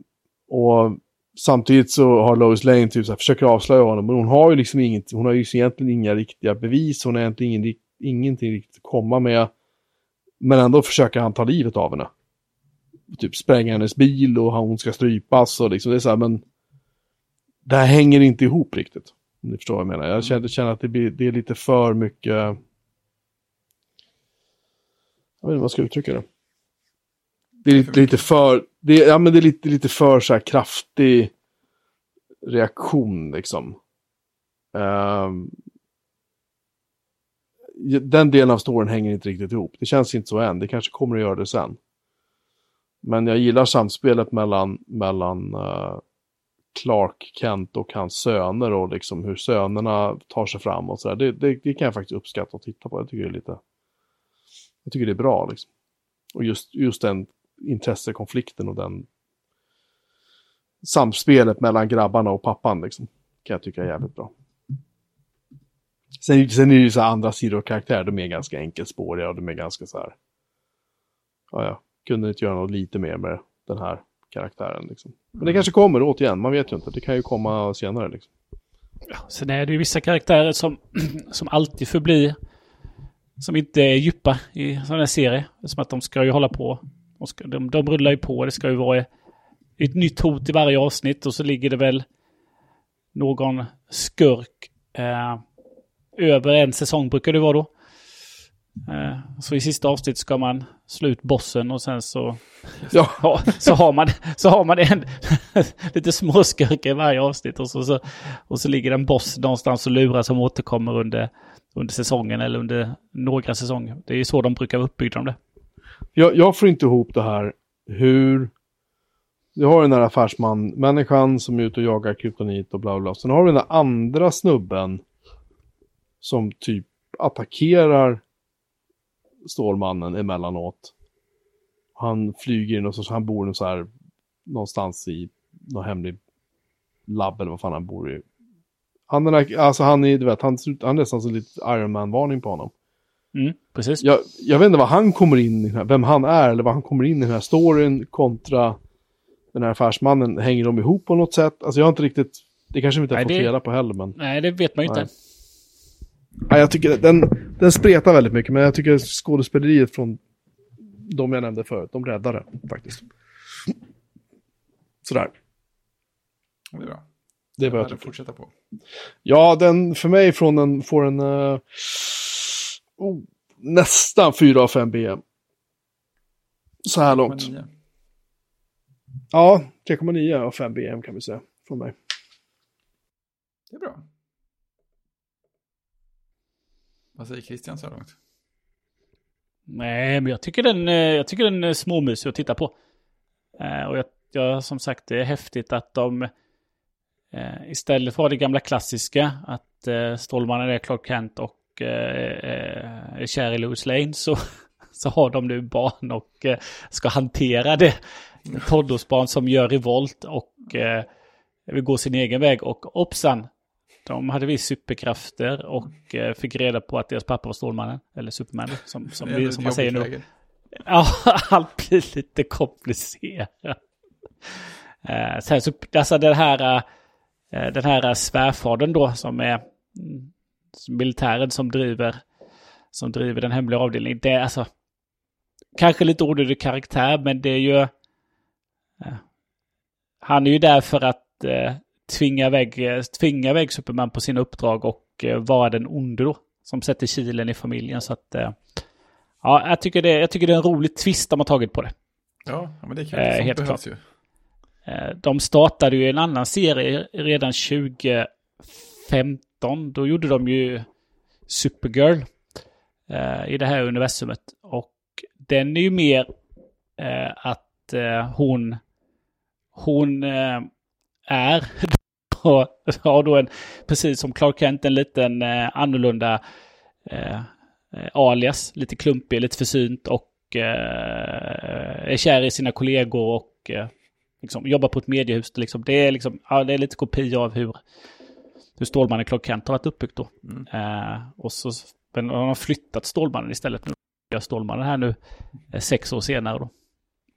och samtidigt så har Lois Lane typ så här, försöker avslöja honom, men hon har ju liksom inget, hon har ju egentligen inga riktiga bevis, hon har egentligen ingen, ingenting riktigt att komma med. Men ändå försöker han ta livet av henne typ spränga hennes bil och hon ska strypas och liksom det är så här, men det här hänger inte ihop riktigt. Om ni förstår vad jag menar. Jag känner, känner att det, blir, det är lite för mycket... Jag vet inte vad jag ska uttrycka det. Det är lite, lite för, det är, ja men det är lite, lite för så här kraftig reaktion liksom. Um, den delen av storyn hänger inte riktigt ihop. Det känns inte så än. Det kanske kommer att göra det sen. Men jag gillar samspelet mellan, mellan uh, Clark Kent och hans söner och liksom hur sönerna tar sig fram och sådär. Det, det, det, kan jag faktiskt uppskatta att titta på. Jag tycker det är lite... Jag tycker det är bra liksom. Och just, just den intressekonflikten och den samspelet mellan grabbarna och pappan liksom. Kan jag tycka är jävligt bra. Sen, sen är det ju så andra sidor och karaktärer, de är ganska enkelspåriga och de är ganska så här. Ja, ja, kunde inte göra något lite mer med den här karaktären. Liksom. Men det kanske kommer återigen, man vet ju inte. Det kan ju komma senare. Liksom. Ja, sen är det ju vissa karaktärer som, som alltid förblir som inte är djupa i sådana här serier. Som att de ska ju hålla på. Ska, de, de rullar ju på. Det ska ju vara ett nytt hot i varje avsnitt och så ligger det väl någon skurk eh, över en säsong brukar det vara då. Eh, så i sista avsnitt ska man slå ut bossen och sen så, ja. ja så, har, man, så har man en lite småskurkar i varje avsnitt och så, så, och så ligger det en boss någonstans och lurar som återkommer under, under säsongen eller under några säsonger. Det är ju så de brukar vara uppbyggda om det. Jag, jag får inte ihop det här hur... Du har den där affärsman-människan som är ute och jagar kryptonit och bla bla. Sen har du den där andra snubben som typ attackerar Stålmannen emellanåt. Han flyger in och så, han bor så här, någonstans i någon hemlig labb eller vad fan han bor i. Han är, alltså han är, du vet, han, han är nästan som lite Iron Man-varning på honom. Mm, precis. Jag, jag vet inte vad han kommer in i, vem han är eller vad han kommer in i den här storyn kontra den här affärsmannen. Hänger de ihop på något sätt? Alltså jag har inte riktigt, det kanske vi inte har fått reda på heller men. Nej, det vet man ju inte. Ja, jag tycker den, den spretar väldigt mycket, men jag tycker skådespeleriet från de jag nämnde förut, de räddar det faktiskt. Sådär. Det är bra. Det är vad jag tycker. fortsätta på. Ja, den för mig från en, får en eh, oh, nästan 4 av 5 BM. Så här långt. 3,9. Ja, 3,9 av 5 BM kan vi säga från mig. Det är bra. Vad säger Christian så här långt? Nej, men jag tycker den, eh, jag tycker den är småmysig att titta på. Eh, och jag, jag, som sagt, det är häftigt att de eh, istället för det gamla klassiska, att Stålmannen är Clark Kent och eh, eh, är kär i Louis Lane, så, så har de nu barn och eh, ska hantera det. Tonårsbarn som gör revolt och eh, vill gå sin egen väg. Och hoppsan, de hade visst superkrafter och eh, fick reda på att deras pappa var Stålmannen, eller Superman, som, som, vi, som man säger nu. läge. Ja, allt blir lite komplicerat. Eh, sen så, alltså den här, eh, den här svärfadern då som är mm, militären som driver, som driver den hemliga avdelningen. Det är alltså kanske lite onödig karaktär, men det är ju... Han är ju där för att eh, tvinga, iväg, eh, tvinga iväg Superman på sina uppdrag och eh, vara den onde då. Som sätter kilen i familjen. Så att, eh, ja, jag tycker, det, jag tycker det är en rolig twist de har tagit på det. Ja, men det kul. Eh, helt behövs ju. Eh, De startade ju en annan serie redan 2015. Då gjorde de ju Supergirl eh, i det här universumet. Och den är ju mer eh, att eh, hon, hon eh, är och har då en, precis som Clark Kent, en liten eh, annorlunda eh, eh, alias. Lite klumpig, lite försynt och eh, är kär i sina kollegor och eh, liksom, jobbar på ett mediehus. Liksom. Det, är liksom, ja, det är lite kopia av hur, hur Stålmannen Clark Kent har varit uppbyggt då. Mm. Eh, och så men har de flyttat Stålmannen istället nu. Jag Stålmannen här nu eh, sex år senare då.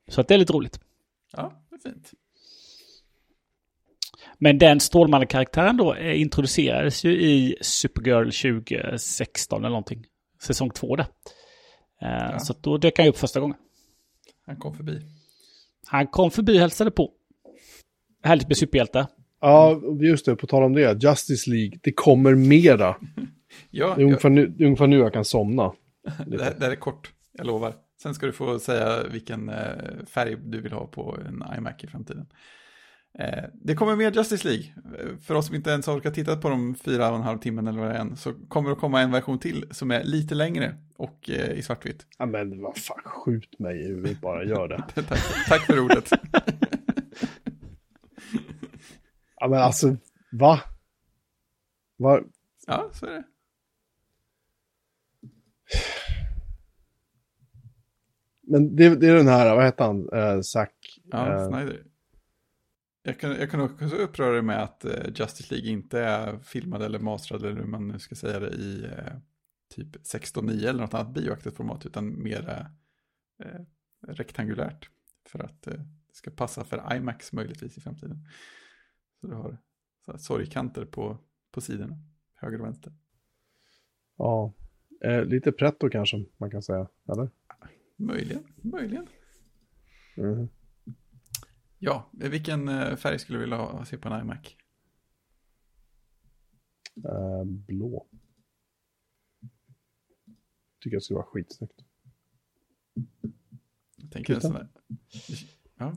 Så att det är lite roligt. Ja, det är fint. Men den Stålmannen-karaktären då eh, introducerades ju i Supergirl 2016 eller någonting. Säsong två där. Eh, Så att då dök han upp första gången. Han kom förbi. Han kom förbi och hälsade på. Härligt med superhjältar. Ja, just det, på tal om det. Justice League, det kommer mera. Ja, Det är ungefär nu, det är ungefär nu jag kan somna. det, här, det här är kort, jag lovar. Sen ska du få säga vilken eh, färg du vill ha på en iMac i framtiden. Eh, det kommer mer Justice League. För oss som inte ens orkar titta på de fyra och en halv timmen eller vad det är än, så kommer det att komma en version till som är lite längre och eh, i svartvitt. Ja, men vad fan, skjut mig i huvudet bara, gör det. tack, tack för ordet. Ja, men alltså, va? Var, Ja, så är det. men det, det är den här, vad heter han, uh, Zack? Ja, eh, Snyder. Jag kan, jag kan också uppröra dig med att eh, Justice League inte är filmad eller mastrad eller hur man nu ska säga det i eh, typ 16.9 eller något annat bioaktigt format utan mer eh, rektangulärt för att det ska passa för IMAX möjligtvis i framtiden. Så du har så sorgkanter på, på sidorna, höger och vänster. ja. Eh, lite pretto kanske, man kan säga, eller? Möjligen, möjligen. Mhm. Ja, vilken eh, färg skulle du vilja ha, se på en iMac? Eh, blå. Tycker jag skulle vara skitsnyggt. Jag tänker en sån där. Ja.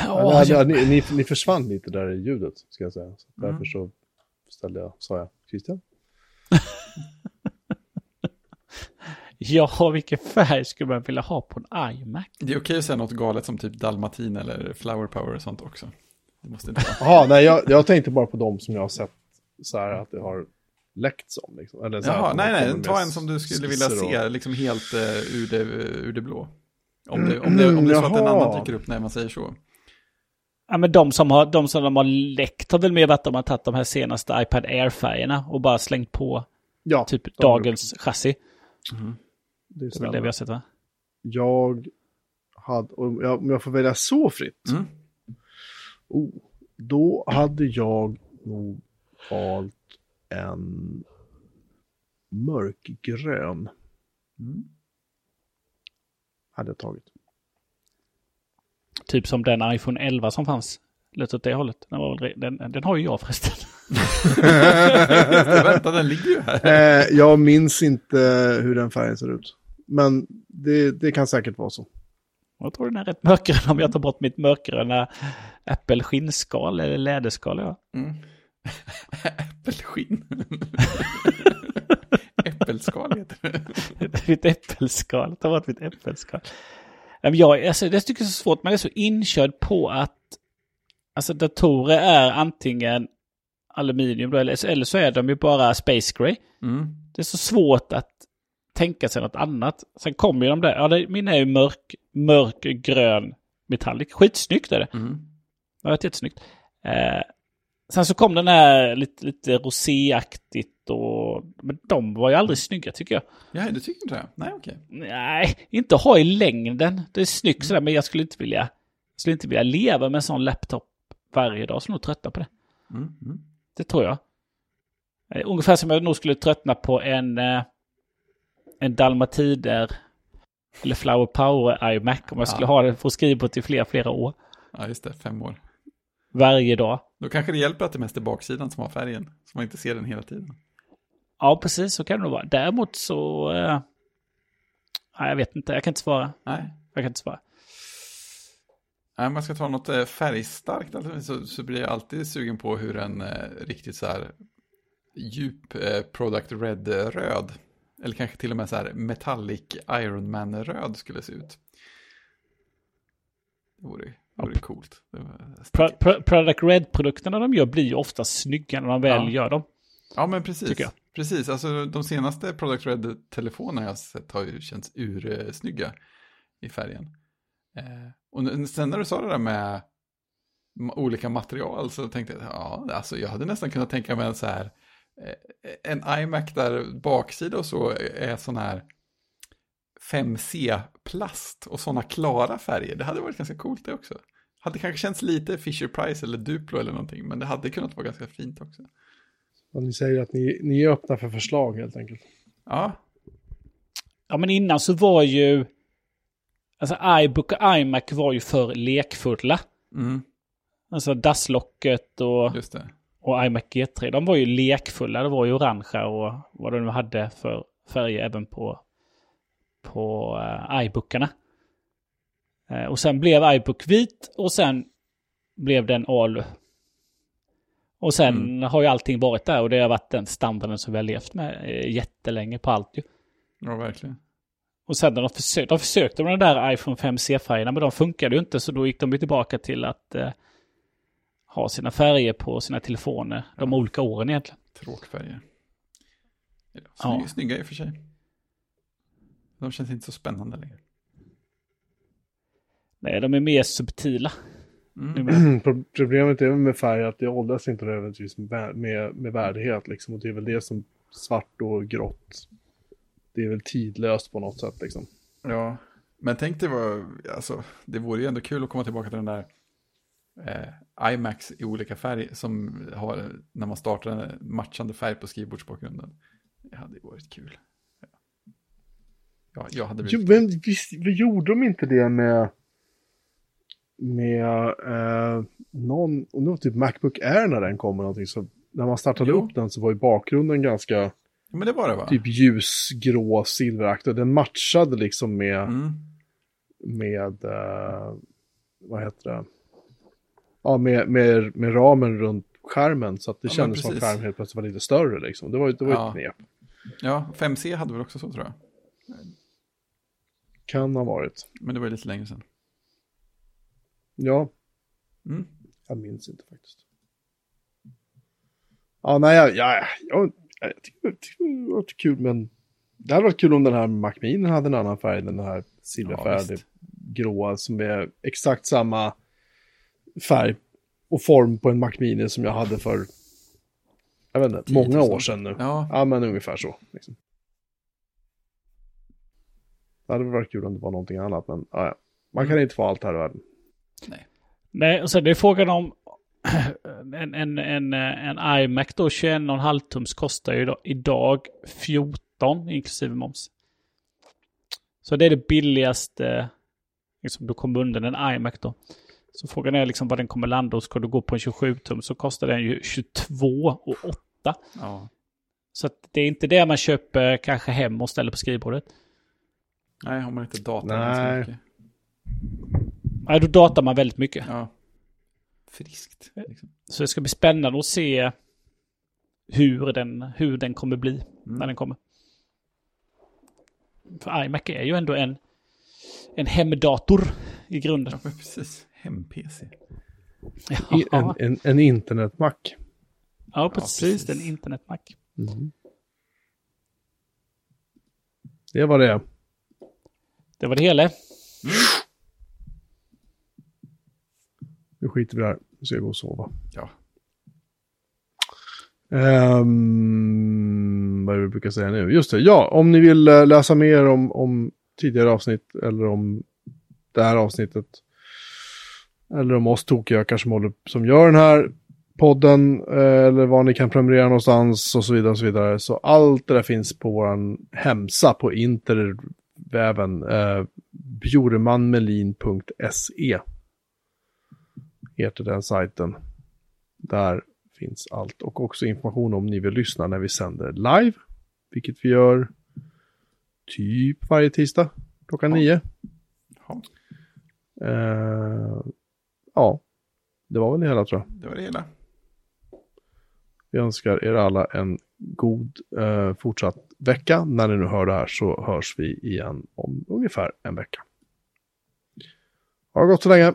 Ja, Ja, ni, ni, ni försvann lite där i ljudet, ska jag säga. Så Mm. Därför så ställde jag, sa jag, Christian? ja, vilken färg skulle man vilja ha på en iMac? Det är okej att säga något galet som typ dalmatin eller flower power och sånt också. Det måste inte vara. Jaha, nej, jag, jag tänkte bara på de som jag har sett så här att det har läckts om. Liksom. Eller så Jaha, nej, nej, ta en som du skulle vilja skisser och- se liksom helt uh, ur, det, ur det blå. Om det, om det, om det är så att en Jaha. annan dyker upp när man säger så. Ja, men de som, har, de som de har läckt har väl mer varit att de har tagit de här senaste iPad Air-färgerna och bara slängt på Ja, typ de har dagens chassi. det är Det är väl det vi har sett va? Jag hade, om jag, om jag får välja så fritt, Mm. oh, då hade jag nog valt en mörkgrön. Mm. Hade jag tagit. Typ som den iPhone 11 som fanns lite åt det hållet. Den, var, väl re- den, den har ju jag förresten. Vänta, den ligger ju här. Eh, jag minns inte hur den färgen ser ut. Men det, det kan säkert vara så. Jag tror den är rätt mörkgrön om jag tar bort mitt mörkgröna äppelskinnskal eller läderskal. Ja. Mm. Äppelskinn. Äppelskal heter det. mitt äppelskal. Ta bort mitt äppelskal. Jag, alltså, det tycker jag är så svårt. Man är så inkörd på att alltså, datorer är antingen aluminium eller, eller så är de ju bara space gray. Mm. Det är så svårt att tänka sig något annat. Sen kommer ju de där, ja det, min är ju mörk, mörkgrön metallic. Skitsnyggt är det. Mm. Det var jättesnyggt. Eh, sen så kom den här lite, lite roséaktigt och... Men de var ju aldrig snygga tycker jag. Ja, du tycker inte det? Nej, okej. Nej, inte ha i längden. Det är snyggt sådär, men jag skulle inte vilja... Jag skulle inte vilja leva med en sån laptop varje dag. Jag skulle nog tröttna på det. Mm. Mm. Det tror jag. Eh, Ungefär som jag nog skulle tröttna på en... Eh, en Dalmatider eller Flower Power iMac om jag skulle Ja. ha skriva på till flera, flera år. Ja, just det. Fem år. Varje dag. Då kanske det hjälper att det mest är baksidan som har färgen. Så man inte ser den hela tiden. Ja, precis så kan det nog vara. Däremot så... Eh, nej, jag vet inte. Jag kan inte svara. Nej. Jag kan inte svara. Nej, man ska ta något eh, färgstarkt alltså, så, så blir jag alltid sugen på hur en eh, riktigt så här djup eh, product red-röd, eller kanske till och med så här metallic Iron Man-röd skulle se ut. Det vore, det vore coolt. Det Pro, pro, Product Red-produkterna de gör blir ju ofta snygga när de väl Ja. gör dem. Ja, men precis. Precis, alltså de senaste Product Red-telefonerna jag har sett har ju känts ursnygga i färgen. Eh, och sen när du sa det där med olika material så tänkte jag, ja, alltså jag hade nästan kunnat tänka mig en så här, eh, en iMac där baksida och så är sån här 5C-plast och sådana klara färger. Det hade varit ganska coolt det också. Hade kanske känts lite Fisher Price eller Duplo eller någonting, men det hade kunnat vara ganska fint också. Och ni säger att ni, ni är öppna för förslag helt enkelt. Ja, Ja, men innan så var ju... Alltså iBook och iMac var ju för lekfulla. mm, Alltså DAS-locket och, och iMac G3. De var ju lekfulla. Det var ju orangea och vad de nu hade för färger även på, på uh, iBookarna. Eh, och sen blev iBook vit och sen blev den alu. Och sen har ju allting varit där och det har varit den standarden som vi har levt med eh, jättelänge på allt ju. Ja, verkligen. Och sen när de försökte, de försökte med den där iPhone 5C-färgerna, men de funkade ju inte, så då gick de ju tillbaka till att eh, ha sina färger på sina telefoner de olika åren egentligen. Tråkfärger. Ja, Ja. snygga, snygga i och för sig. De känns inte så spännande längre. Nej, de är mer subtila. Mm. Problemet är med färg att det åldras inte nödvändigtvis med, med, med värdighet liksom. Och det är väl det som svart och grått. Det är väl tidlöst på något sätt liksom. Ja, men tänk dig vad, alltså, det vore ju ändå kul att komma tillbaka till den där eh, iMacs i olika färg som har, när man startar en matchande färg på skrivbordsbakgrunden. Det hade ju varit kul. Ja, jag hade Jo, blivit... men visst, vi gjorde de inte det med med eh, någon, och var typ Macbook Air när den kom eller någonting så när man startade Jo. upp den så var ju bakgrunden ganska men det var det va? typ ljusgrå silveraktig. Den matchade liksom med, Mm. med eh, vad heter det? Ja, med, med, med ramen runt skärmen så att det Ja, kändes som att skärmen helt plötsligt var lite större liksom. Det var, det var Ja. ett knep. Ja, 5C hade väl också så tror jag. Kan ha varit. Men det var ju lite längre sedan. Ja, Mm. jag minns inte faktiskt. Ja, nej, jag, jag, jag, jag tycker det var kul, men det hade varit kul om den här Mac Mini hade en annan färg, än den här Ja, silverfärgade visst. gråa som är exakt samma färg och form på en Mac Mini som jag hade för, jag vet inte, 10 000 många år sedan nu. Ja, Ja, men ungefär så. Liksom. Det hade varit kul om det var någonting annat, men ja, ja. man kan Mm. inte få allt här i världen. Nej, och så det är frågan om en, en, en, en iMac då, 21,5 tums kostar ju idag, idag 14 inklusive moms. Så det är det billigaste, liksom du kommer undan en iMac då. Så frågan är liksom vad den kommer landa och ska du gå på en 27-tum så kostar den ju 22 och 8. Ja. Så att det är inte det man köper kanske hem och ställer på skrivbordet. Nej, har man inte dator. Nej. ganska mycket. Nej, då datar man väldigt mycket. Ja. Friskt. Liksom. Så det ska bli spännande att se hur den, hur den kommer bli Mm. när den kommer. För iMac är ju ändå en, en hemdator i grunden. Ja, precis. Hem-PC. I- En, Ja, en, en internetmack. ja precis. precis. En internetmac. Mm. Det var det. Det var det hela. Nu skiter vi där. Nu ska jag gå och sova. Ja. Ehm, vad är det vi brukar säga nu? Just det, ja, om ni vill eh, läsa mer om, om tidigare avsnitt eller om det här avsnittet. Eller om oss tokigökar som, håller, som gör den här podden. eh, Eller var ni kan prenumerera någonstans och så vidare. och Så vidare. Så allt det där finns på vår hemsa på interväven. Eh, bjuremanmelin.se heter den sajten. Där finns allt och också information om ni vill lyssna när vi sänder live. Vilket vi gör typ varje tisdag klockan Ja. nio. ja, Eh, ja, det var väl det hela tror jag. det var det hela. Vi önskar er alla en god eh, fortsatt vecka. När ni nu hör det här så hörs vi igen om ungefär en vecka. Ha det gott så länge.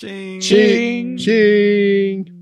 Ching. Ching. Ching.